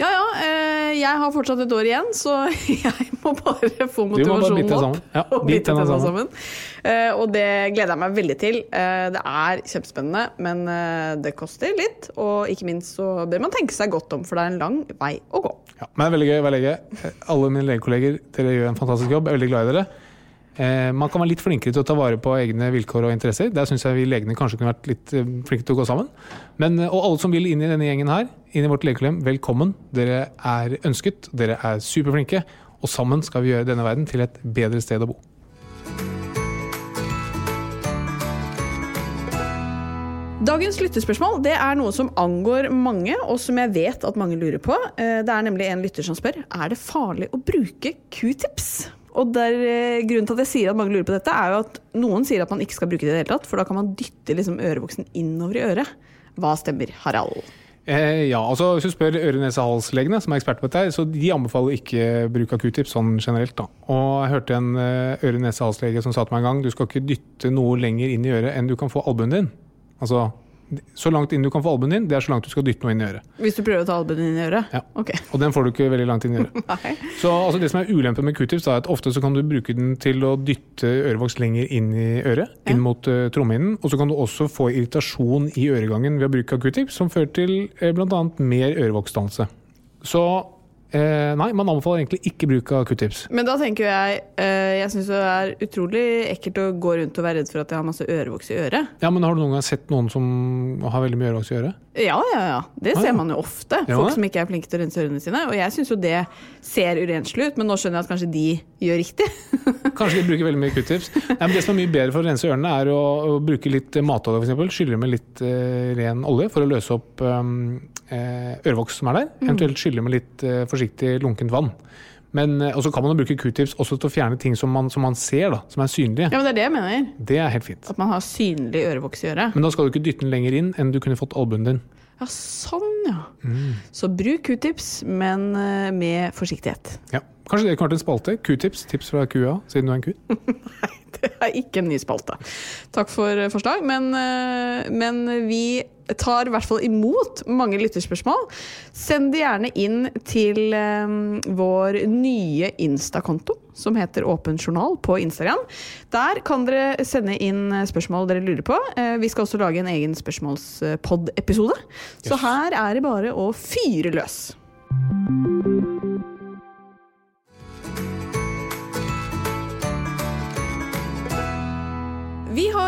ja ja, eh, jeg har fortsatt et år igjen, så jeg må bare få bare motivasjonen opp. Ja, og bit bite tenna sammen. sammen. Eh, og det gleder jeg meg veldig til. Eh, det er kjempespennende, men det koster litt. Og ikke minst så bør man tenke seg godt om, for det er en lang vei å gå. Ja, men veldig gøy være lege. Alle mine legekolleger, dere gjør en fantastisk jobb. Jeg er veldig glad i dere. Eh, man kan være litt flinkere til å ta vare på egne vilkår og interesser. Der syns jeg vi legene kanskje kunne vært litt eh, flinke til å gå sammen. Men, eh, og alle som vil inn i denne gjengen her, inn i vårt legeklem, velkommen. Dere er ønsket, dere er superflinke, og sammen skal vi gjøre denne verden til et bedre sted å bo. Dagens lyttespørsmål det er noe som angår mange, og som jeg vet at mange lurer på. Det er nemlig en lytter som spør er det farlig å bruke q-tips. Og der, eh, Grunnen til at jeg sier at mange lurer på dette, er jo at noen sier at man ikke skal bruke det i det hele tatt, for da kan man dytte liksom ørevoksen innover i øret. Hva stemmer, Harald? Eh, ja, altså Hvis du spør øre-nese-hals-legene, som er eksperter på dette, så de anbefaler ikke bruk av q-tips sånn generelt. da. Og Jeg hørte en eh, øre-nese-hals-lege som sa til meg en gang du skal ikke dytte noe lenger inn i øret enn du kan få albuen din. Altså, Så langt inn du kan få albuen din, det er så langt du skal dytte noe inn i øret. Hvis du prøver å ta albuen din i øret? Ja. Okay. Og den får du ikke veldig langt inn i øret. Så altså, Det som er ulempen med q-tips, er at ofte så kan du bruke den til å dytte ørevoks lenger inn i øret, inn mot uh, trommehinnen. Og så kan du også få irritasjon i øregangen ved å bruke av q-tips, som fører til uh, bl.a. mer ørevoksdannelse. Så eh, nei, man anbefaler egentlig ikke bruk av q-tips. Men da tenker jeg eh, Jeg syns det er utrolig ekkelt å gå rundt og være redd for at jeg har masse ørevoks i øret. Ja, men Har du noen gang sett noen som har veldig mye ørevoks i øret? Ja, ja, ja. Det Ah, ser man jo ofte. Ja, Folk som ikke er flinke til å rense ørene sine. Og jeg syns jo det ser urenslig ut, men nå skjønner jeg at kanskje de gjør riktig. Kanskje de bruker veldig mye q-tips. Det som er mye bedre for å rense ørene, er å, å bruke litt eh, matolje, f.eks. Skylle med litt uh, ren olje for å løse opp um, eh, ørevoks som er der. Eventuelt skylle med litt uh, forsiktig lunkent vann. Men, eh, og så kan man bruke q-tips også til å fjerne ting som man, som man ser, da, som er synlige. Ja, men det er det jeg mener. Det er helt fint. At man har synlig ørevoks i øret. Men da skal du ikke dytte den lenger inn enn du kunne fått albuen din. Ja, sånn, ja. Så bruk q-tips, men eh, med forsiktighet. Ja. Kanskje det kan være en spalte? Q-tips, tips fra kua, siden du er en ku. Nei, det er ikke en ny spalte. Takk for eh, forslag, men, men vi tar i hvert fall imot mange lytterspørsmål. Send det gjerne inn til eh, vår nye Insta-konto, som heter Åpen journal på Instagram. Der kan dere sende inn eh, spørsmål dere lurer på. Eh, Vi skal også lage en egen spørsmålspod-episode. Så her er det bare å fyre løs.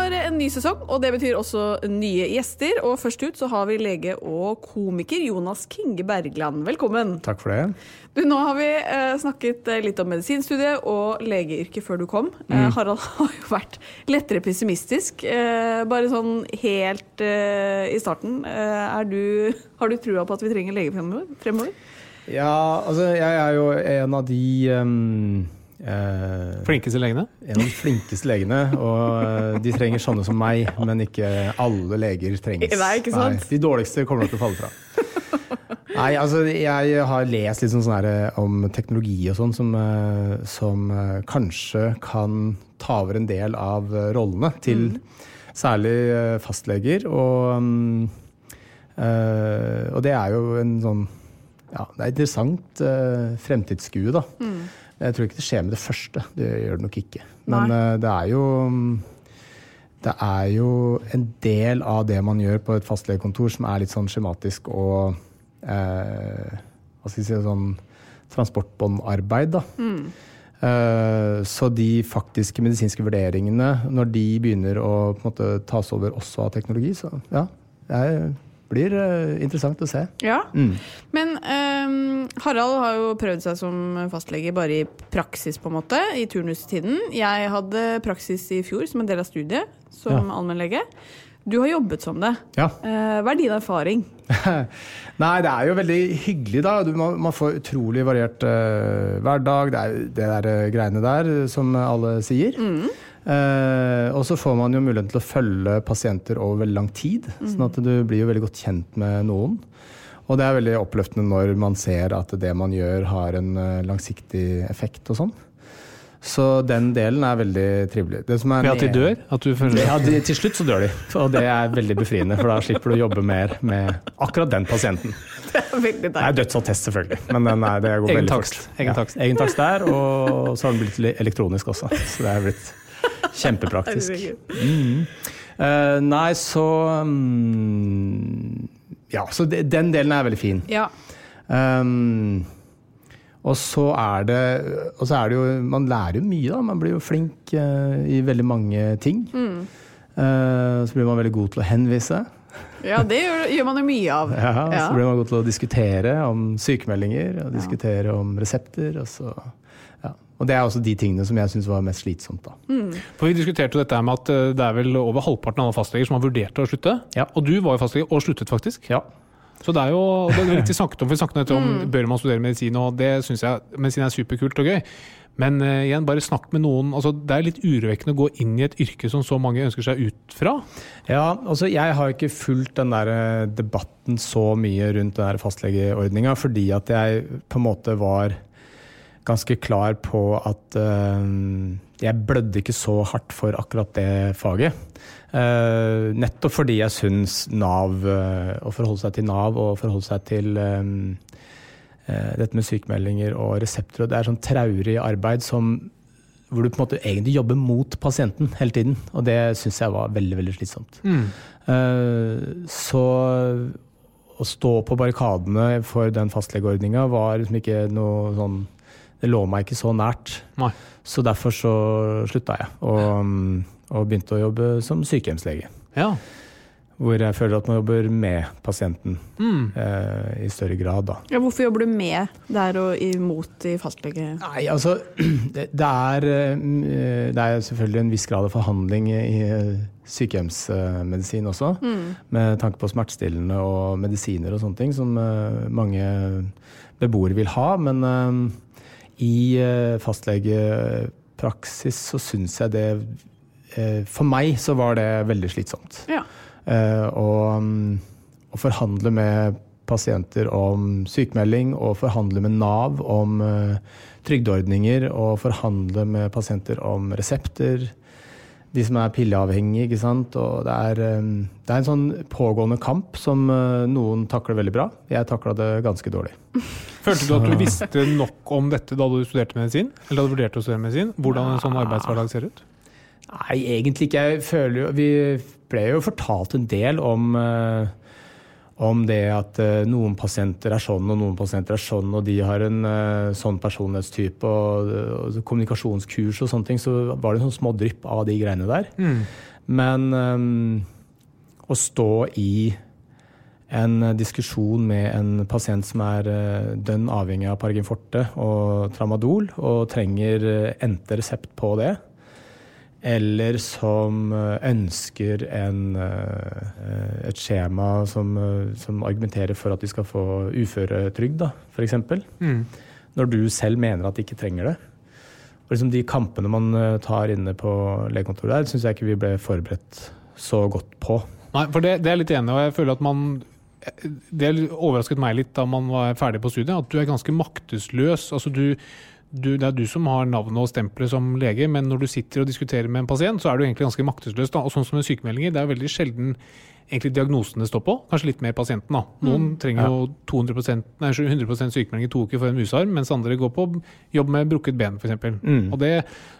Har en ny sesong, og det betyr også nye gjester. Og først ut så har vi lege og komiker Jonas Kinge Bergland. Velkommen. Takk for det. Du, nå har vi eh, snakket eh, litt om medisinstudiet og legeyrket før du kom. Eh, Harald har jo vært lettere pessimistisk. Eh, bare sånn helt i starten. Du, har du trua på at vi trenger lege fremover? Ja, altså jeg er jo en av de um, eh, Flinkeste legene. En av de flinkeste legene. Og eh, de trenger sånne som meg, men ikke alle leger trengs. Nei, ikke sant? de dårligste kommer nok til å falle fra. Nei, altså jeg har lest litt sånn sånn her, eh, om teknologi og sånn som, eh, som kanskje kan ta over en del av rollene til særlig eh, fastleger. Og, mm, eh, og det er jo en sånn ja, det er interessant fremtidsskue, da. Jeg tror ikke det skjer med det første. Det gjør det nok ikke. Men eh, det er jo Det er jo en del av det man gjør på et fastlegekontor som er litt sånn skjematisk og eh, Hva skal vi si sånn transportbåndarbeid, da. Eh, så de faktiske medisinske vurderingene, når de begynner å på en måte, tas over også av teknologi, så ja. Det blir uh, interessant å se. Ja. Men um, Harald har jo prøvd seg som fastlege bare i praksis, på en måte, i turnustiden. Jeg hadde praksis i fjor som en del av studiet, som Ja. allmennlege. Du har jobbet som det. Ja. Eh, hva er din erfaring? Nei, det er jo veldig hyggelig, da. Du, man, man får utrolig variert uh, hverdag. Det er det der greiene der, som alle sier. Eh, og så får man jo muligheten til å følge pasienter over veldig lang tid. Sånn at du blir jo veldig godt kjent med noen. Og det er veldig oppløftende når man ser at det man gjør, har en eh, langsiktig effekt og sånn. Så den delen er veldig trivelig. Det som er Ved at de dør? At du føler ja, de, til slutt så dør de. Og det er veldig befriende, for da slipper du å jobbe mer med akkurat den pasienten. Det er veldig Det er dødsattest, selvfølgelig, men er, det går Egen veldig takst. fort. Egen Ja, takst. egen takst der, og så har den blitt elektronisk også. Så det er blitt kjempepraktisk. Mm. Uh, nei, så um, Ja, så de, den delen er veldig fin. Ja. Um, Og så er det, og så er det jo Man lærer jo mye, da. Man blir jo flink uh, i veldig mange ting. Eh, så blir man veldig god til å henvise. Ja, det gjør, gjør man jo mye av. Ja, Ja. Så blir man god til å diskutere om sykemeldinger og diskutere om resepter. Og, så, ja. Og det er også de tingene som jeg syns var mest slitsomt. da. For Vi diskuterte jo dette med at eh, det er vel over halvparten av alle fastleger som har vurdert å slutte. Ja. Og du var jo fastlege og sluttet faktisk. Ja. Så det er jo det er litt vi snakket om, for vi snakket om bør man studere medisin, og det syns jeg medisin er superkult og gøy. Men uh, igjen, bare snakk med noen. altså Det er litt urovekkende å gå inn i et yrke som så mange ønsker seg ut fra. Ja, altså Jeg har ikke fulgt den der eh, debatten så mye rundt den der fastlegeordninga, fordi at jeg på en måte var ganske klar på at eh, jeg blødde ikke så hardt for akkurat det faget. Eh, nettopp fordi jeg syns Nav, eh, å forholde seg til Nav og forholde seg til dette med sykemeldinger og resepter, og det er sånn traurig arbeid som hvor du på en måte egentlig jobber mot pasienten hele tiden. Og det syns jeg var veldig veldig slitsomt. Eh, så å stå på barrikadene for den fastlegeordninga var liksom ikke noe sånn Det lå meg ikke så nært. Nei. Så derfor så slutta jeg, og, og begynte å jobbe som sykehjemslege. Ja. Hvor jeg føler at man jobber med pasienten eh, i større grad, da. Ja, hvorfor jobber du med der og imot i fastlege? Nei, altså det, det, er, eh, det er selvfølgelig en viss grad av forhandling i eh, sykehjemsmedisin også. Med tanke på smertestillende og medisiner og sånne ting som eh, mange beboere vil ha. Men eh, i eh, fastlegepraksis så syns jeg det eh, For meg så var det veldig slitsomt. Ja. Eh, og, mm, å forhandle med pasienter om sykemelding, og forhandle med Nav om trygdeordninger, og forhandle med pasienter om resepter. De som er pilleavhengige, ikke sant. Og det er, eh, det er en sånn pågående kamp som eh, noen takler veldig bra. Jeg takla det ganske dårlig. Følte du at du visste nok om dette da du studerte medisin? Eller da du vurderte å studere medisin? Hvordan en sånn arbeidshverdag ser ut? Nei, egentlig ikke. Jeg føler jo Vi ble jo fortalt en del om, eh, om det at eh, noen pasienter er sånn og noen pasienter er sånn, og de har en eh, sånn personlighetstype og, og kommunikasjonskurs og sånne ting, så var det sånn små drypp av de greiene der. Men um, å stå i en diskusjon med en pasient som er eh, dønn avhengig av Paragin forte og tramadol, og trenger eh, endte resept på det, eller som eh, ønsker en, eh, et skjema som, eh, som argumenterer for at de skal få uføretrygd, f.eks. Mm. Når du selv mener at de ikke trenger det. Og liksom De kampene man tar inne på legekontoret der, syns jeg ikke vi ble forberedt så godt på. Nei, for det, det er jeg litt enig og jeg føler at man Det overrasket meg litt da man var ferdig på studiet, at du er ganske maktesløs. Altså du, du, det er du som har navnet og stempelet som lege, men når du sitter og diskuterer med en pasient, så er du egentlig ganske maktesløs. Da. Og sånn som med sykemeldinger, det er veldig sjelden egentlig diagnosene står på, kanskje litt mer pasienten. da. Noen trenger jo 200% nei, 100 sykemelding i to uker for en musarm, mens andre går på jobb med brukket ben, f.eks. Mm. Og det,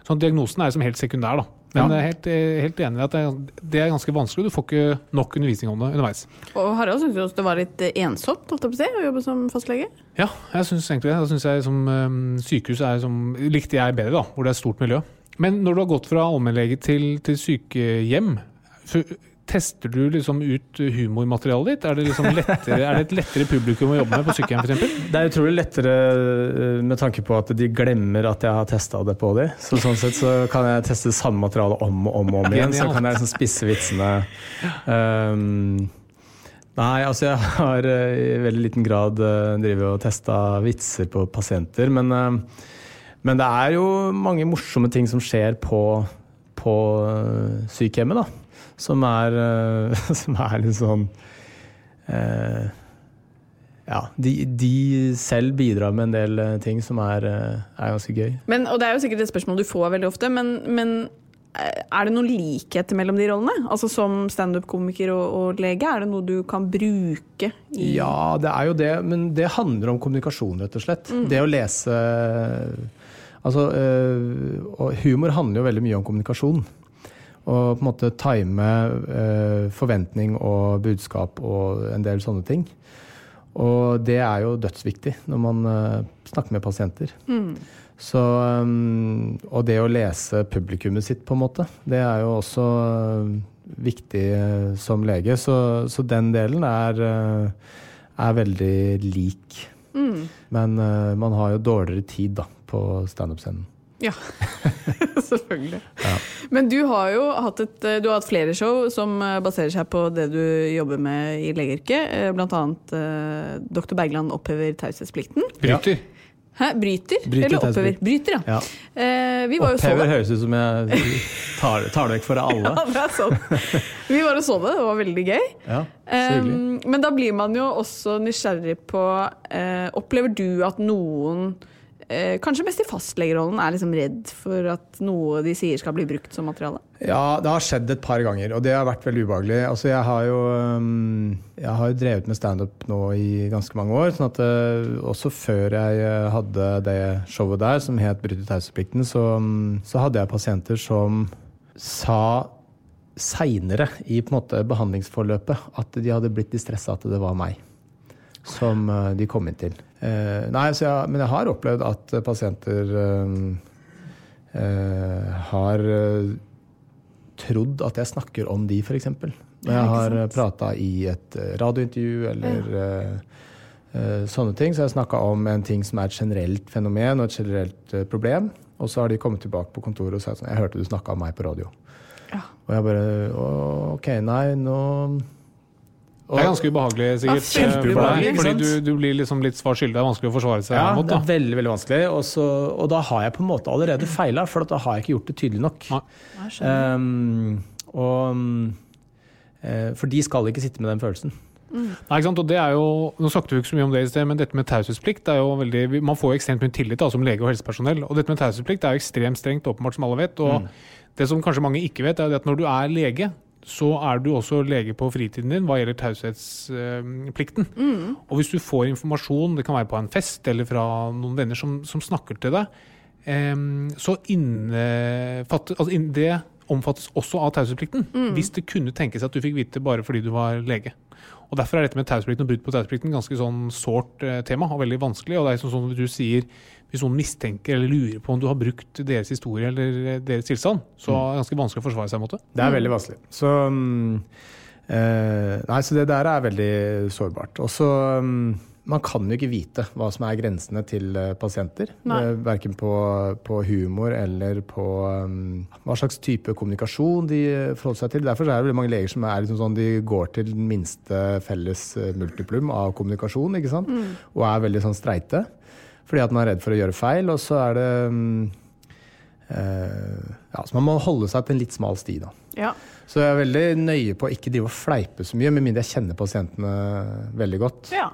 sånn Diagnosen er som helt sekundær. da. Men Ja. jeg er helt, eh, helt enig i at det er, det er ganske vanskelig. Du får ikke nok undervisning om det underveis. Og Harald syntes jo også det var litt eh, ensomt holdt på å si, å jobbe som fastlege. Ja, jeg syns egentlig det. Da synes jeg som um, Sykehus er som, likte jeg bedre, da, hvor det er stort miljø. Men når du har gått fra allmennlege til, til sykehjem, tester du liksom ut humormaterialet ditt? Er det, liksom lettere, er det et lettere publikum å jobbe med på sykehjem f.eks.? Det er utrolig lettere eh, med tanke på at de glemmer at jeg har testa det på dem. Så sånn sett så kan jeg teste samme materiale om og om, om igjen. Så kan jeg liksom spisse vitsene. Um, nei, altså jeg har eh, i veldig liten grad uh, drevet og testa vitser på pasienter. Men, eh, men det er jo mange morsomme ting som skjer på, på eh, sykehjemmet, da. Som er, eh, som er litt sånn eh, ja, de, de selv bidrar med en del eh, ting som er, er ganske gøy. Men, og Det er jo sikkert et spørsmål du får veldig ofte, men, men er det noen likheter mellom de rollene? Altså Som standup-komiker og, og lege, er det noe du kan bruke i Ja, det er jo det, men det handler om kommunikasjon, rett og slett. Det å lese Altså, humor handler jo veldig mye om kommunikasjon. Og på en måte time eh, forventning og budskap og en del sånne ting. Og det er jo dødsviktig når man eh, snakker med pasienter. Så, um, og det å lese publikummet sitt, på en måte, det er jo også eh, viktig eh, som lege. Så, så den delen er, eh, er veldig lik. Men eh, man har jo dårligere tid da, på standup-scenen. Ja, selvfølgelig. Men du har jo hatt, et, eh, du har hatt flere show som eh, baserer seg på det du jobber med i legeyrket. eh, Blant annet eh, Dr. Bergland opphever taushetsplikten. Bryter. Hæ? Bryter? Bryter Eller opphever? Bryter, ja. Ja. Eh, vi var Opphever høres ut som jeg tar, tar det vekk for alle. Ja, det er sånn. Vi var og så det, det var veldig gøy. Ja. Um, men da blir man jo også nysgjerrig på eh, Opplever du at noen, eh, kanskje mest i fastlegerollen, er liksom redd for at noe de sier skal bli brukt som materiale? Ja, det har skjedd et par ganger, og det har vært veldig ubehagelig. Altså, jeg har jo um, jeg har jo drevet med standup nå i ganske mange år. sånn at uh, også før jeg uh, hadde det showet der, som het Bryte taushetsplikten, så, um, så hadde jeg pasienter som sa seinere i på en måte behandlingsforløpet at de hadde blitt i stress at det var meg som uh, de kom inn til. Eh, nei, så jeg, men jeg har opplevd at pasienter eh, har trodd at jeg snakker om de, f.eks. Når jeg har prata i et eh, radiointervju eller ja. eh, sånne ting. Så jeg snakka om en ting som er et generelt fenomen og et generelt eh, problem. Og så har de kommet tilbake på kontoret og sagt sånn Jeg hørte du snakka om meg på radio. Ja. Og jeg bare «Å, OK, nei, nå Det er ganske ubehagelig, sikkert. Ja, ubehagelig, for ikke fordi du, du blir liksom litt svar skyldig. Det er vanskelig å forsvare seg Ja, mot. det er veldig veldig vanskelig. Og, så, og da har jeg på en måte allerede feila, for da har jeg ikke gjort det tydelig nok. Um, og, eh, for de skal ikke sitte med den følelsen. Nei, ikke sant? Og det er jo, nå snakket vi ikke så mye om det i sted, men dette med taushetsplikt er jo veldig, Man får jo ekstremt mye tillit da, som lege og helsepersonell. Og dette med taushetsplikt er jo ekstremt strengt, åpenbart, som alle vet. Og det som kanskje mange ikke vet, er at når du er lege, så er du også lege på fritiden din hva gjelder taushetsplikten. Og hvis du får informasjon, det kan være på en fest eller fra noen venner som, som snakker til deg, em, så innefatter, altså det omfattes også av taushetsplikten. Hvis det kunne tenkes at du fikk vite bare fordi du var lege. Og Derfor er dette med taushetsplikten og brudd på taushetsplikten ganske sånn sårt eh, tema og veldig vanskelig. og det er sånn som du sier, Hvis noen mistenker eller lurer på om du har brukt deres historie eller eh, deres tilstand, så er det ganske vanskelig å forsvare seg mot det. Det er veldig vanskelig. Så, mm, eh, nei, så det der er veldig sårbart. Og så mm, Man kan jo ikke vite hva som er grensene til eh, pasienter. Eh, Verken på, på humor eller på um, hva slags type kommunikasjon de eh, forholder seg til. Derfor er det veldig mange leger som er liksom sånn, de går til den minste felles multiplum av kommunikasjon. ikke sant? Og er veldig sånn streite. Fordi at man er redd for å gjøre feil. Og så er det um, uh, ja, Så man må holde seg til en litt smal sti, da. Ja. Så jeg er veldig nøye på å ikke drive og fleipe så mye, med mindre jeg kjenner pasientene veldig godt. ja.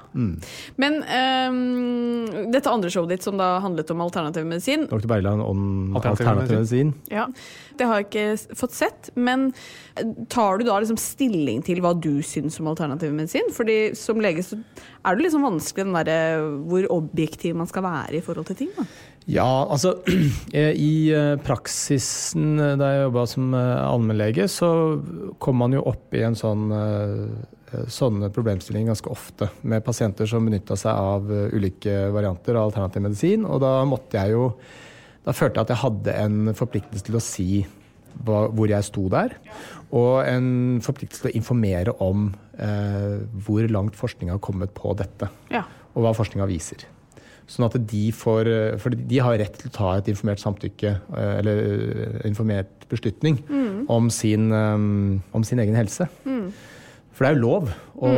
Men um, dette andre showet ditt, som da handlet om alternativ medisin, Dr. Bergland om Alternativ alternativ medisin. ja, det har jeg ikke fått sett. Men eh, tar du da liksom stilling til hva du syns om alternativ medisin? Fordi som lege så er det liksom vanskelig den derre hvor objektiv man skal være i forhold til ting. da. Ja, altså I eh, praksisen eh, da jeg jobba som eh, allmennlege, så kom man jo opp i en sånn eh, sånne problemstillinger ganske ofte, med pasienter som benytta seg av eh, ulike varianter av alternativ medisin. Og da måtte jeg jo Da følte jeg at jeg hadde en forpliktelse til å si hvor jeg sto der. Og en forpliktelse til å informere om eh, hvor langt forskninga har kommet på dette. Ja. Og hva forskninga viser. Sånn at de får For de har rett til å ta et informert samtykke, eh, eller eh, informert beslutning, om, sin, eh, om sin egen helse. For det er jo lov å,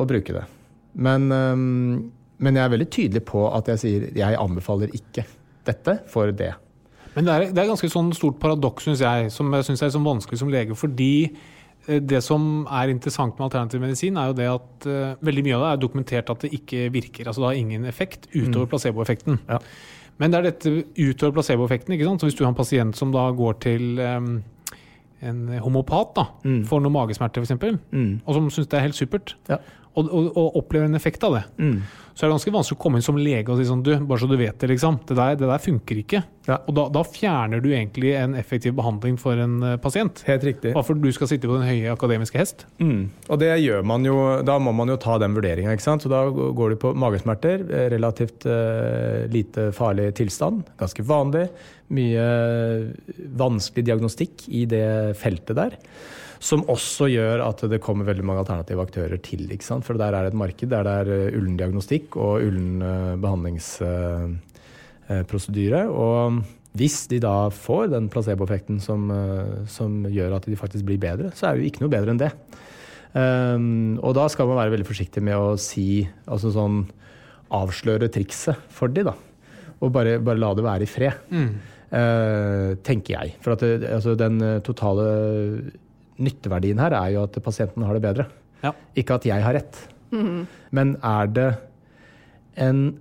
å bruke det. Men, eh, men jeg er veldig tydelig på at jeg sier jeg anbefaler ikke dette for det. Men det er, det er ganske sånn stort paradoks, syns jeg, som jeg synes er sånn vanskelig som lege. Fordi eh, det som er interessant med alternativ medisin, er jo det at uh, veldig mye av det er dokumentert at det ikke virker. Altså det har ingen effekt utover placeboeffekten. Ja. Men det er dette utover placeboeffekten. ikke sant? Så hvis du har en pasient som da går til um, en homopat da, Mm. for noe magesmerter f.eks., Mm. og som syns det er helt supert, Ja. og, og, og opplever en effekt av det, så er det ganske vanskelig å komme inn som lege og si sånn Du, bare så du vet det, liksom. Det der, det der funker ikke. Ja. Og da, da fjerner du egentlig en effektiv behandling for en eh, pasient. Helt riktig. Bare fordi du skal sitte på den høye akademiske hest. Mm. Og det gjør man jo, da må man jo ta den vurderinga. ikke sant? Så da går du på magesmerter. eh, Relativt uh, lite farlig tilstand. Ganske vanlig. Mye vanskelig diagnostikk i det feltet der. Som også gjør at det kommer veldig mange alternative aktører til. ikke sant? For der er det et marked der det er eh, ullen diagnostikk og ullen eh, behandlingsprosedyre. Og hvis de da får den placeboeffekten som, eh, som gjør at de faktisk blir bedre, så er det jo ikke noe bedre enn det. Um, og da skal man være veldig forsiktig med å si altså sånn avsløre trikset for de da. Og bare, bare la det være i fred. Eh, tenker jeg. For at det, altså den eh, totale nytteverdien her er jo at pasienten har det bedre. Ja. Ikke at jeg har rett. Men er det en,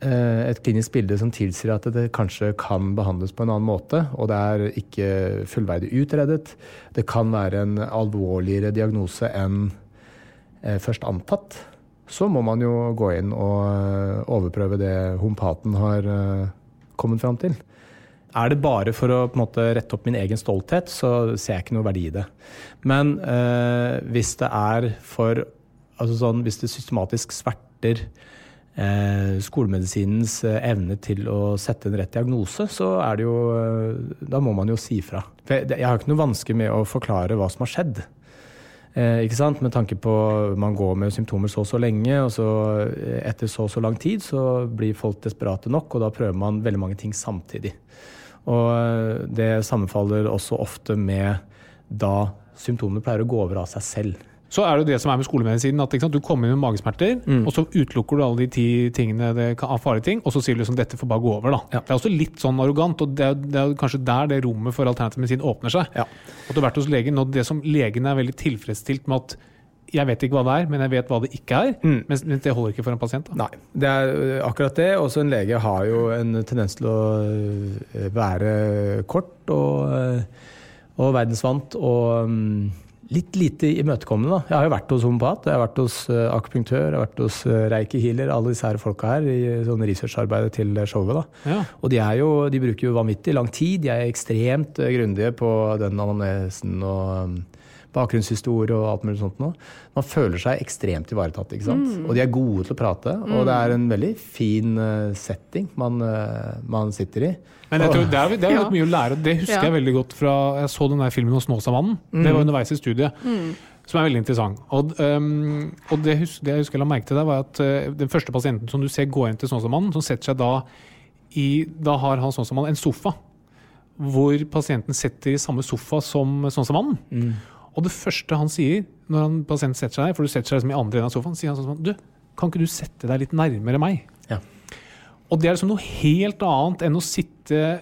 eh, et klinisk bilde som tilsier at det kanskje kan behandles på en annen måte, og det er ikke fullverdig utredet, det kan være en alvorligere diagnose enn eh, først antatt, så må man jo gå inn og eh, overprøve det homopaten har kommet fram til. Er det bare for å måte, rette opp min egen stolthet, så ser jeg ikke noe verdi i det. Men eh, hvis det er for altså sånn, Hvis det systematisk sverter eh, skolemedisinens eh, evne til å sette en rett diagnose, så er det jo eh, Da må man jo si fra. For jeg, jeg har ikke noe vanske med å forklare hva som har skjedd. Eh, ikke sant? Med tanke på man går med symptomer så og så lenge, og så eh, etter så og så lang tid så blir folk desperate nok, og da prøver man veldig mange ting samtidig. Og eh, det sammenfaller også ofte med da symptomene pleier å gå over av seg selv. Så er det jo det som er med skolemedisinen. at sant, Du kommer inn med magesmerter, Mm. og så utelukker du alle de ti tingene det kan, farlige ting, og så sier du liksom dette får bare gå over. da. Ja. Det er også litt sånn arrogant, og det er, det er kanskje der det rommet for alternativ medisin åpner seg. Ja. At du har vært hos legen, og det som legen er veldig tilfredsstilt med at jeg vet ikke hva det er, men jeg vet hva det ikke er. Mm. Men, det holder ikke for en pasient. da. Nei, det er akkurat det. Også en lege har jo en tendens til å være kort og, og verdensvant og mm, litt lite imøtekommende. Jeg har jo vært hos homopat, jeg har vært hos akupunktør, jeg har vært hos reiki healer, alle disse her folka her i sånn researcharbeidet til showet. da. Ja. Og de, er jo, de bruker jo vanvittig lang tid. De er ekstremt grundige på den anamnesen og ø, bakgrunnshistorie og alt mulig sånt noe. Man føler seg ekstremt ivaretatt. ikke sant? Og de er gode til å prate, og det er en veldig fin eh, setting man, eh, man sitter i. Men jeg tror det er, det er Ja. mye å lære. Det husker Ja. jeg veldig godt fra Jeg så den der filmen hos Snåsamannen. Det var underveis i studiet. Som er veldig interessant. Og, um, og det, hus, det jeg husker jeg la merke til der, var at uh, den første pasienten som du ser går inn til Snåsamannen, som setter seg da i Da har han Snåsamannen en sofa. Hvor pasienten setter i samme sofa som Snåsamannen. Og det første han sier når han, pasienten setter seg der, for du setter seg liksom i andre enden av sofaen, sier han sånn Du, kan ikke du sette deg litt nærmere meg? Og det er liksom noe helt annet enn å sitte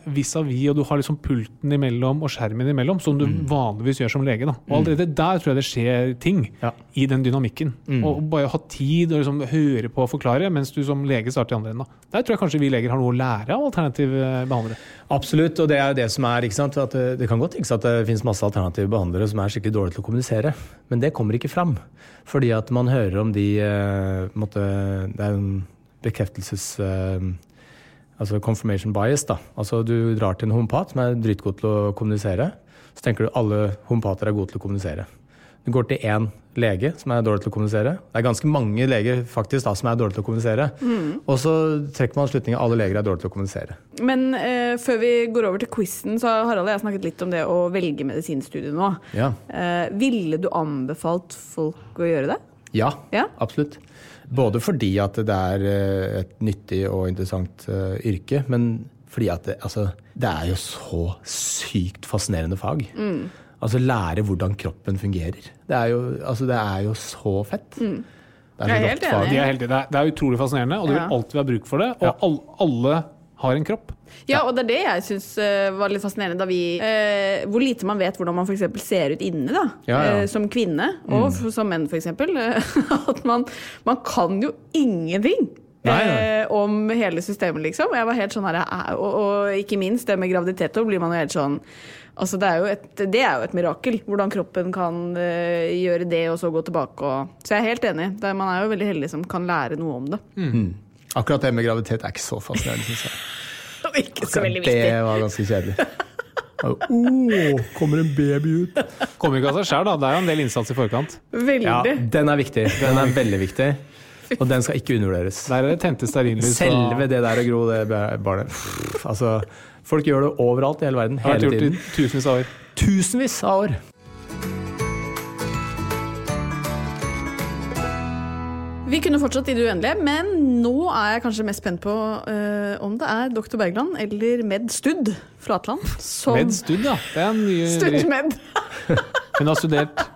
vis-à-vis, og du har liksom pulten imellom og skjermen imellom, som du vanligvis gjør som lege. Da. Og allerede der tror jeg det skjer ting Ja. i den dynamikken. Og bare ha tid og liksom høre på og forklare, mens du som lege starter i andre enden. da. Der tror jeg kanskje vi leger har noe å lære av alternative behandlere. Absolutt, og det er jo det som er, ikke sant? At det, kan godt tenkes at det finnes masse alternative behandlere som er skikkelig dårlige til å kommunisere, men det kommer ikke fram. Fordi at man hører om de eh, måte, Det er en bekreftelses... altså confirmation bias. da. Altså Du drar til en homopat som er dritgod til å kommunisere. Så tenker du alle homopater er gode til å kommunisere. Du går til én lege som er dårlig til å kommunisere. Det er ganske mange leger faktisk da, som er dårlige til å kommunisere. Og så trekker man slutningen alle leger er dårlige til å kommunisere. Men eh, før vi går over til quizen, så har Harald og jeg snakket litt om det å velge medisinstudie nå. Ja. Eh, ville du anbefalt folk å gjøre det? Ja, Ja. absolutt. Både fordi at det er eh, et nyttig og interessant eh, yrke, men fordi at det, altså, det er jo så sykt fascinerende fag. Altså lære hvordan kroppen fungerer. Det er jo, altså, det er jo så fett. Det er er helt enig. De er. Det er, det er utrolig fascinerende, og det vil Ja. alltid være bruk for det. Og all, alle har en kropp. Ja, og det er det jeg syns var litt fascinerende da vi eh, Hvor lite man vet hvordan man f.eks. ser ut inne, da. Ja, ja. Eh, som kvinne, og f- som menn, f.eks. At man, man kan jo ingenting Nei, nei. Eh, om hele systemet, liksom. Jeg var helt sånn her, eh, og, og ikke minst det med graviditet, da blir man jo helt sånn Altså, det, er jo et, det er jo et mirakel, hvordan kroppen kan uh, gjøre det og så gå tilbake. Og, så jeg er helt enig. Det, er- man er jo veldig heldig som kan lære noe om det. Akkurat det med graviditet er ikke så fascinerende, syns jeg. var ikke så veldig Det var ganske kjedelig. Å, kommer en baby ut? Kommer ikke av seg sjøl, da. Det er jo en del innsats i forkant. Veldig. Ja, den er viktig. Den er veldig viktig. Og den skal ikke undervurderes. Der er det tente stearinlys. Selve det der å gro det barnet Altså, folk gjør det overalt i hele verden. har Hele gjort i tiden. tusenvis av år. Tusenvis av år. Vi kunne fortsatt i det uendelige, men nå er jeg kanskje mest spent på uh, om det er Dr. Bergland eller Med Studd Flatland som Med Studd, ja. Det er en ny Stud Med. Hun har studert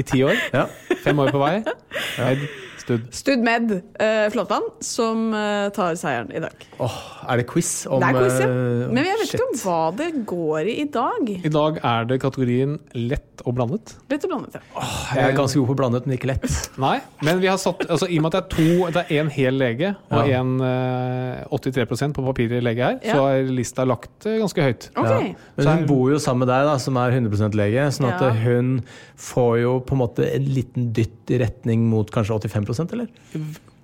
i ti år. Ja. Fem år på vei. Med Stud. Stud Med uh, Flatland som uh, tar seieren i dag. Åh, er det quiz om Det er quiz, ja. eh, Men jeg vet shit. ikke om hva det går i i dag. I dag er det kategorien lett og blandet. Litt blandet, ja. Jeg er ganske god på blandet, men ikke lett. Nei, men vi har satt altså, I og med at det er to Det er én hel lege og Ja. en eh, 83% på papiret lege her, Ja. så er lista lagt ganske høyt. Okay. Ja. Men hun bor jo sammen med deg, da, som er 100% lege, sånn at Ja. hun får jo på en måte en liten dytt i retning mot kanskje 85 eller?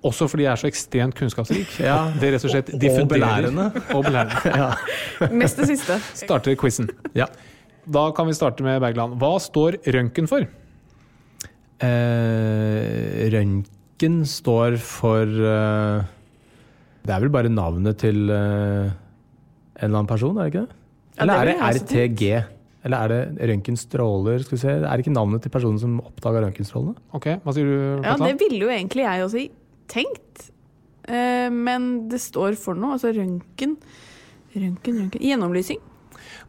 Også fordi jeg er så ekstremt kunnskapsrik. Ja. Det rett og slett Og belærende. Og belærende. Ja. Mest det siste. Starter quizen. ja. Da kan vi starte med Bergland. Hva står røntgen for? Eh, røntgen står for eh, Det er vel bare navnet til eh, en eller annen person, er det ikke det? Ja, Eller det er det RTG? Eller er det røntgenstråler? Skal vi se. Er det ikke navnet til personen som oppdaga røntgenstrålene? Ok, Hva sier du, Ja, det ville jo egentlig jeg også tenkt. Eh, men det står for noe. Altså røntgen Røntgen, røntgen Gjennomlysing.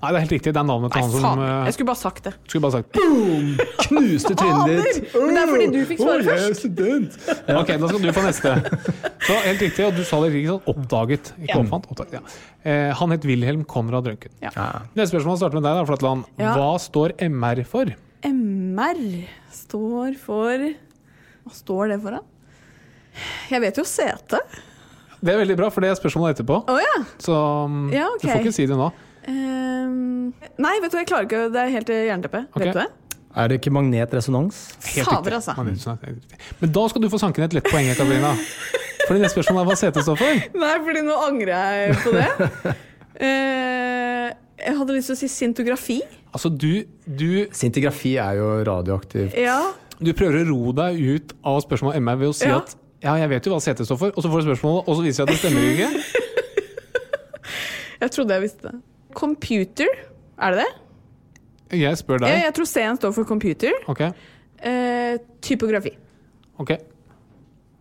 Nei, det er helt riktig. Det er navnet til han som faen. eh, Jeg skulle bare sagt det. Skulle bare sagt Boom! Knuste trynet ditt! Men det er fordi du fikk svare jeg er først. student! Ok, da skal du få neste. Så helt riktig, og du sa det ikke sant? Oppdaget. Ikke Ja. oppfant, oppdaget. Ja. Eh, han het Wilhelm Konrad Røntgen. Ja. Neste spørsmål starter med deg, da, Flatland. Ja. Hva står MR for? MR står for Hva står det for, da? Jeg vet jo CT. Det er veldig bra, for det er spørsmålet etterpå. Å ja. Så mm, Ja, ok. du får ikke si det nå. Ehm, nei, vet du, jeg klarer ikke Det er helt jernteppe. Okay. Vet du det? Er det ikke magnetresonans? Helt Fader, altså. Men da skal du få sanken et lett poeng, Katarina. Fordi det neste spørsmålet er hva CT står for. Nei, fordi nå angrer jeg på det. Uh, jeg hadde lyst til å si sintografi. Altså, du, du, Sintografi er jo radioaktivt. Ja. du prøver å ro deg ut av spørsmålet MR ved å si Ja. at ja, jeg vet jo hva CT står for, og så får du spørsmålet, og så viser jeg at det stemmer ikke. Jeg trodde jeg visste det. Computer, er det det? Jeg spør deg. jeg tror C-en står for computer. Ok, Eh, typografi. ok.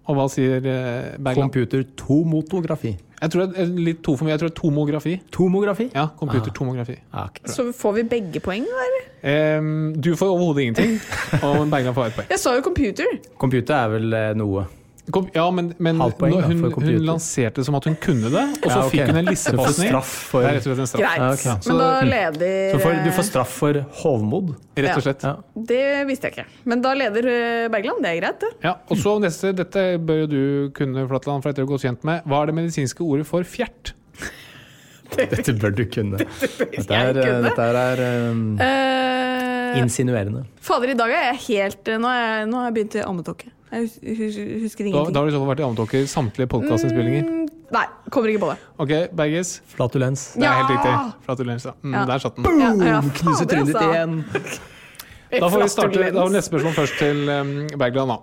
Og hva sier eh, Bergland? Computertomotografi. Jeg tror det er litt to for mye. Jeg tror det er tomografi. Tomografi? Ja, computertomografi. Ah, okay. Så får vi begge poeng, eller? Em, du får overhodet ingenting, og Bergland får ett poeng. Jeg sa jo computer. Computer er vel eh, noe. Kom, ja, men, men poeng, når da, hun, hun lanserte det som at hun kunne det, og så Ja, okay. fikk hun en du lissepasning. straff for. Greit. Ja, okay. Så- Men da leder så får, du får straff for hovmod. Rett og slett. Ja. Det visste jeg ikke. Men da leder eh, Bergland. Det er greit, det. Ja, og så neste, Dette bør jo du kunne, Flatland, for dette er du godt kjent med. Hva er det medisinske ordet for fjert? Dette bør du kunne. Dette er, eh, dette er um, uh, insinuerende. fader, i dag er jeg helt Nå har jeg, nå har jeg begynt i ammetåke. Jeg hus, hus, husker ingenting. da har du i så fall vært i ammetåker samtlige podkastinnspillinger. Mm, nei, kommer ikke på det. Ok, Bergis. Flatulens. Det er helt riktig. Flatulens, ja. Mm, Ja. Der satt den. Ja, ja, Knuse trynet ditt altså. igjen. Da får vi starte, da har vi neste spørsmål først til um, Bergland. da.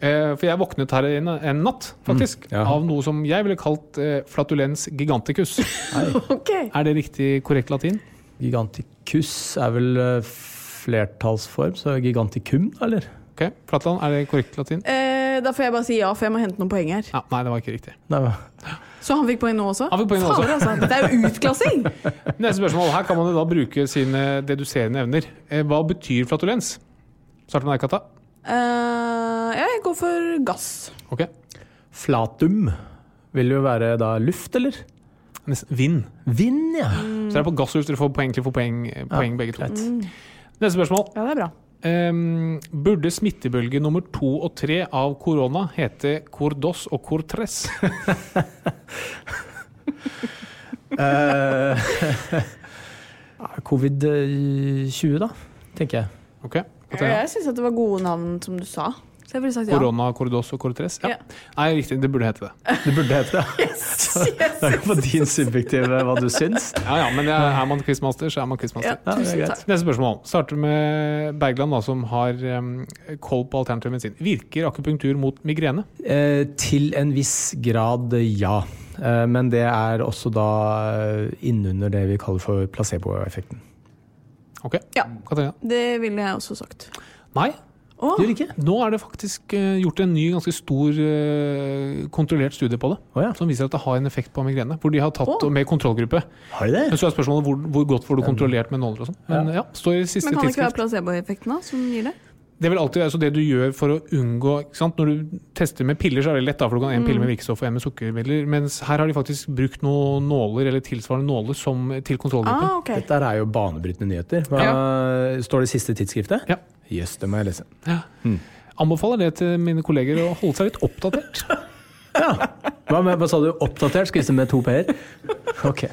Eh, for jeg våknet her en, en natt, faktisk, ja. av noe som jeg ville kalt eh, flatulens giganticus. Ok. Er det riktig korrekt latin? Giganticus er vel eh, flertallsform, så giganticum, eller? Ok, Flatland, er det korrekt latin? Eh, da får jeg bare si ja, for jeg må hente noen poeng her. Ja, nei, det var ikke riktig. Nei, hva? Så han fikk poeng nå også? Han fikk poeng nå også. Altså. Dette er jo utklassing! Neste spørsmål. Her kan man jo da bruke sine deduserende evner. Eh, hva betyr flatulens? Starter med deg, Katta. Eh, jeg går for gass. Ok. Flatum vil jo være da luft, eller? Nesten vind. Vind, ja. Så det er på gassluft dere får poeng til å få poeng, poeng begge to. greit. Neste spørsmål. Ja, det er bra. Ehm, burde smittebølge nummer to og tre av korona hete cordos og cortres? Eh, Covid-20, da, tenker jeg. Okay. Jeg syns det var gode navn som du sa. Så jeg ville sagt ja. Korona, cordos og cortres? Ja. Ja. Nei, riktig. Det burde hete det. Det burde hete det. Det er på din subjektive hva du syns. Ja, ja, men er, er man quizmaster, så er man quizmaster. Ja, Ja, er greit. Neste spørsmål. Starter med Bergland, da, som har um, koll på alternativ medisin. Virker akupunktur mot migrene? Eh, til en viss grad, ja. Eh, men det er også da eh, innunder det vi kaller for placeboeffekten. Ok. Ja. Katarina? Det ville jeg også sagt. Nei. Å, Gjør ikke? Nå er det faktisk eh, gjort en ny, ganske stor eh, kontrollert studie på det. Oh, ja. Som viser at det har en effekt på migrene. Hvor de har tatt oh. med kontrollgruppe. Har de det? Men så er spørsmålet hvor, hvor godt får du kontrollert med nåler og sånn. Men ja, står i siste Men kan det ikke være placeboeffekten da, som gir det? Det vil alltid være så det du gjør for å unngå ikke sant? Når du tester med piller, så er det lett, da, for du kan ha en pille med virkestoff og en med sukkermidler. Mens her har de faktisk brukt noen nåler, eller tilsvarende nåler, som, til kontrollgruppen. Ah, okay. Dette er jo banebrytende nyheter. Hva, Står det i siste tidsskriftet? Ja. Jøss, det må jeg lese. Ja. Anbefaler det til mine kolleger å holde seg litt oppdatert. Ja. Hva, med, hva sa du? Oppdatert? Skal vi se med to p-er? Ok.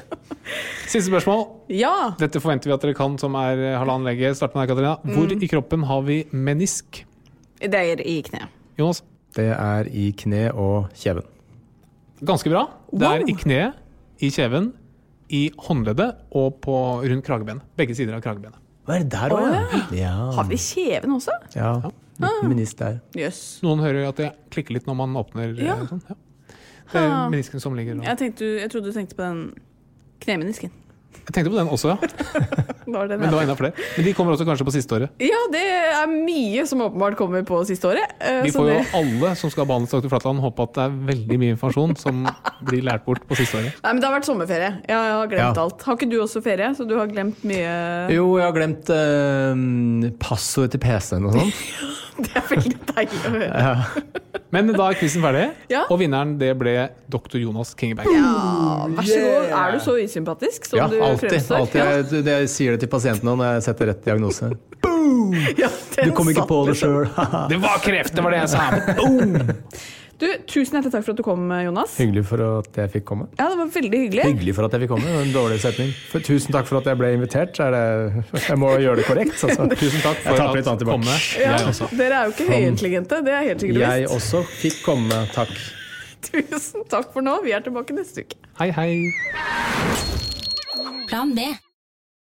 Siste spørsmål. Ja! Dette forventer vi at dere kan, som er eh, halvannen lege. Start med deg, Katarina. Hvor Mm. i kroppen har vi menisk? Det er i kneet. Jonas? Det er i kne og kjeven. Ganske bra. Det er Wow. i kneet, i kjeven, i håndleddet og på rundt kragebenet. Begge sider av kragebenet. Hva er det der òg, ja? ja. Har vi kjeven også? ja. Liten minist der. Yes. Noen hører at det klikker litt når man åpner. eh, Ja. Sånn. ja. Det er menisken som ligger og... Jeg, tenkte, jeg trodde du tenkte på den knemenisken. Jeg tenkte på den også, ja. Var den Men det var enda flere. Men de kommer også kanskje på siste året. Ja, det er mye som åpenbart kommer på siste året. eh, Vi får jo det- alle som skal behandles Dr. Flatland, håpe at det er veldig mye informasjon som blir lært bort på siste året. Nei, men Det har vært sommerferie. Jeg har glemt Ja. alt. Har ikke du også ferie? Så du har glemt mye Jo, jeg har glemt eh, passordet til PC-en og sånn. Det er veldig deilig å høre. Men da er quizen ferdig, Ja. og vinneren det ble dr. Jonas Kingeberg. Ja, vær så god. Er du så usympatisk som Ja, du alltid. fremstår? alltid. Jeg, det, jeg sier det til pasientene når jeg setter rett diagnose. Ja, Du kom ikke på det sjøl. Det var kreft, det var det jeg sa! Du, Tusen hjertelig takk for at du kom, Jonas. Hyggelig for at jeg fikk komme. Ja, Det var veldig hyggelig. Hyggelig for at jeg fikk komme. En dårlig setning. For, tusen takk for at jeg ble invitert. Er det, jeg må gjøre det korrekt. Altså. Tusen takk for tar at jeg komme. Ja, Jeg også. dere er jo ikke høyintelligente, det er helt sikkert Jeg også fikk komme. Takk. Tusen takk for nå. Vi er tilbake neste uke. Hei, hei. Plan B.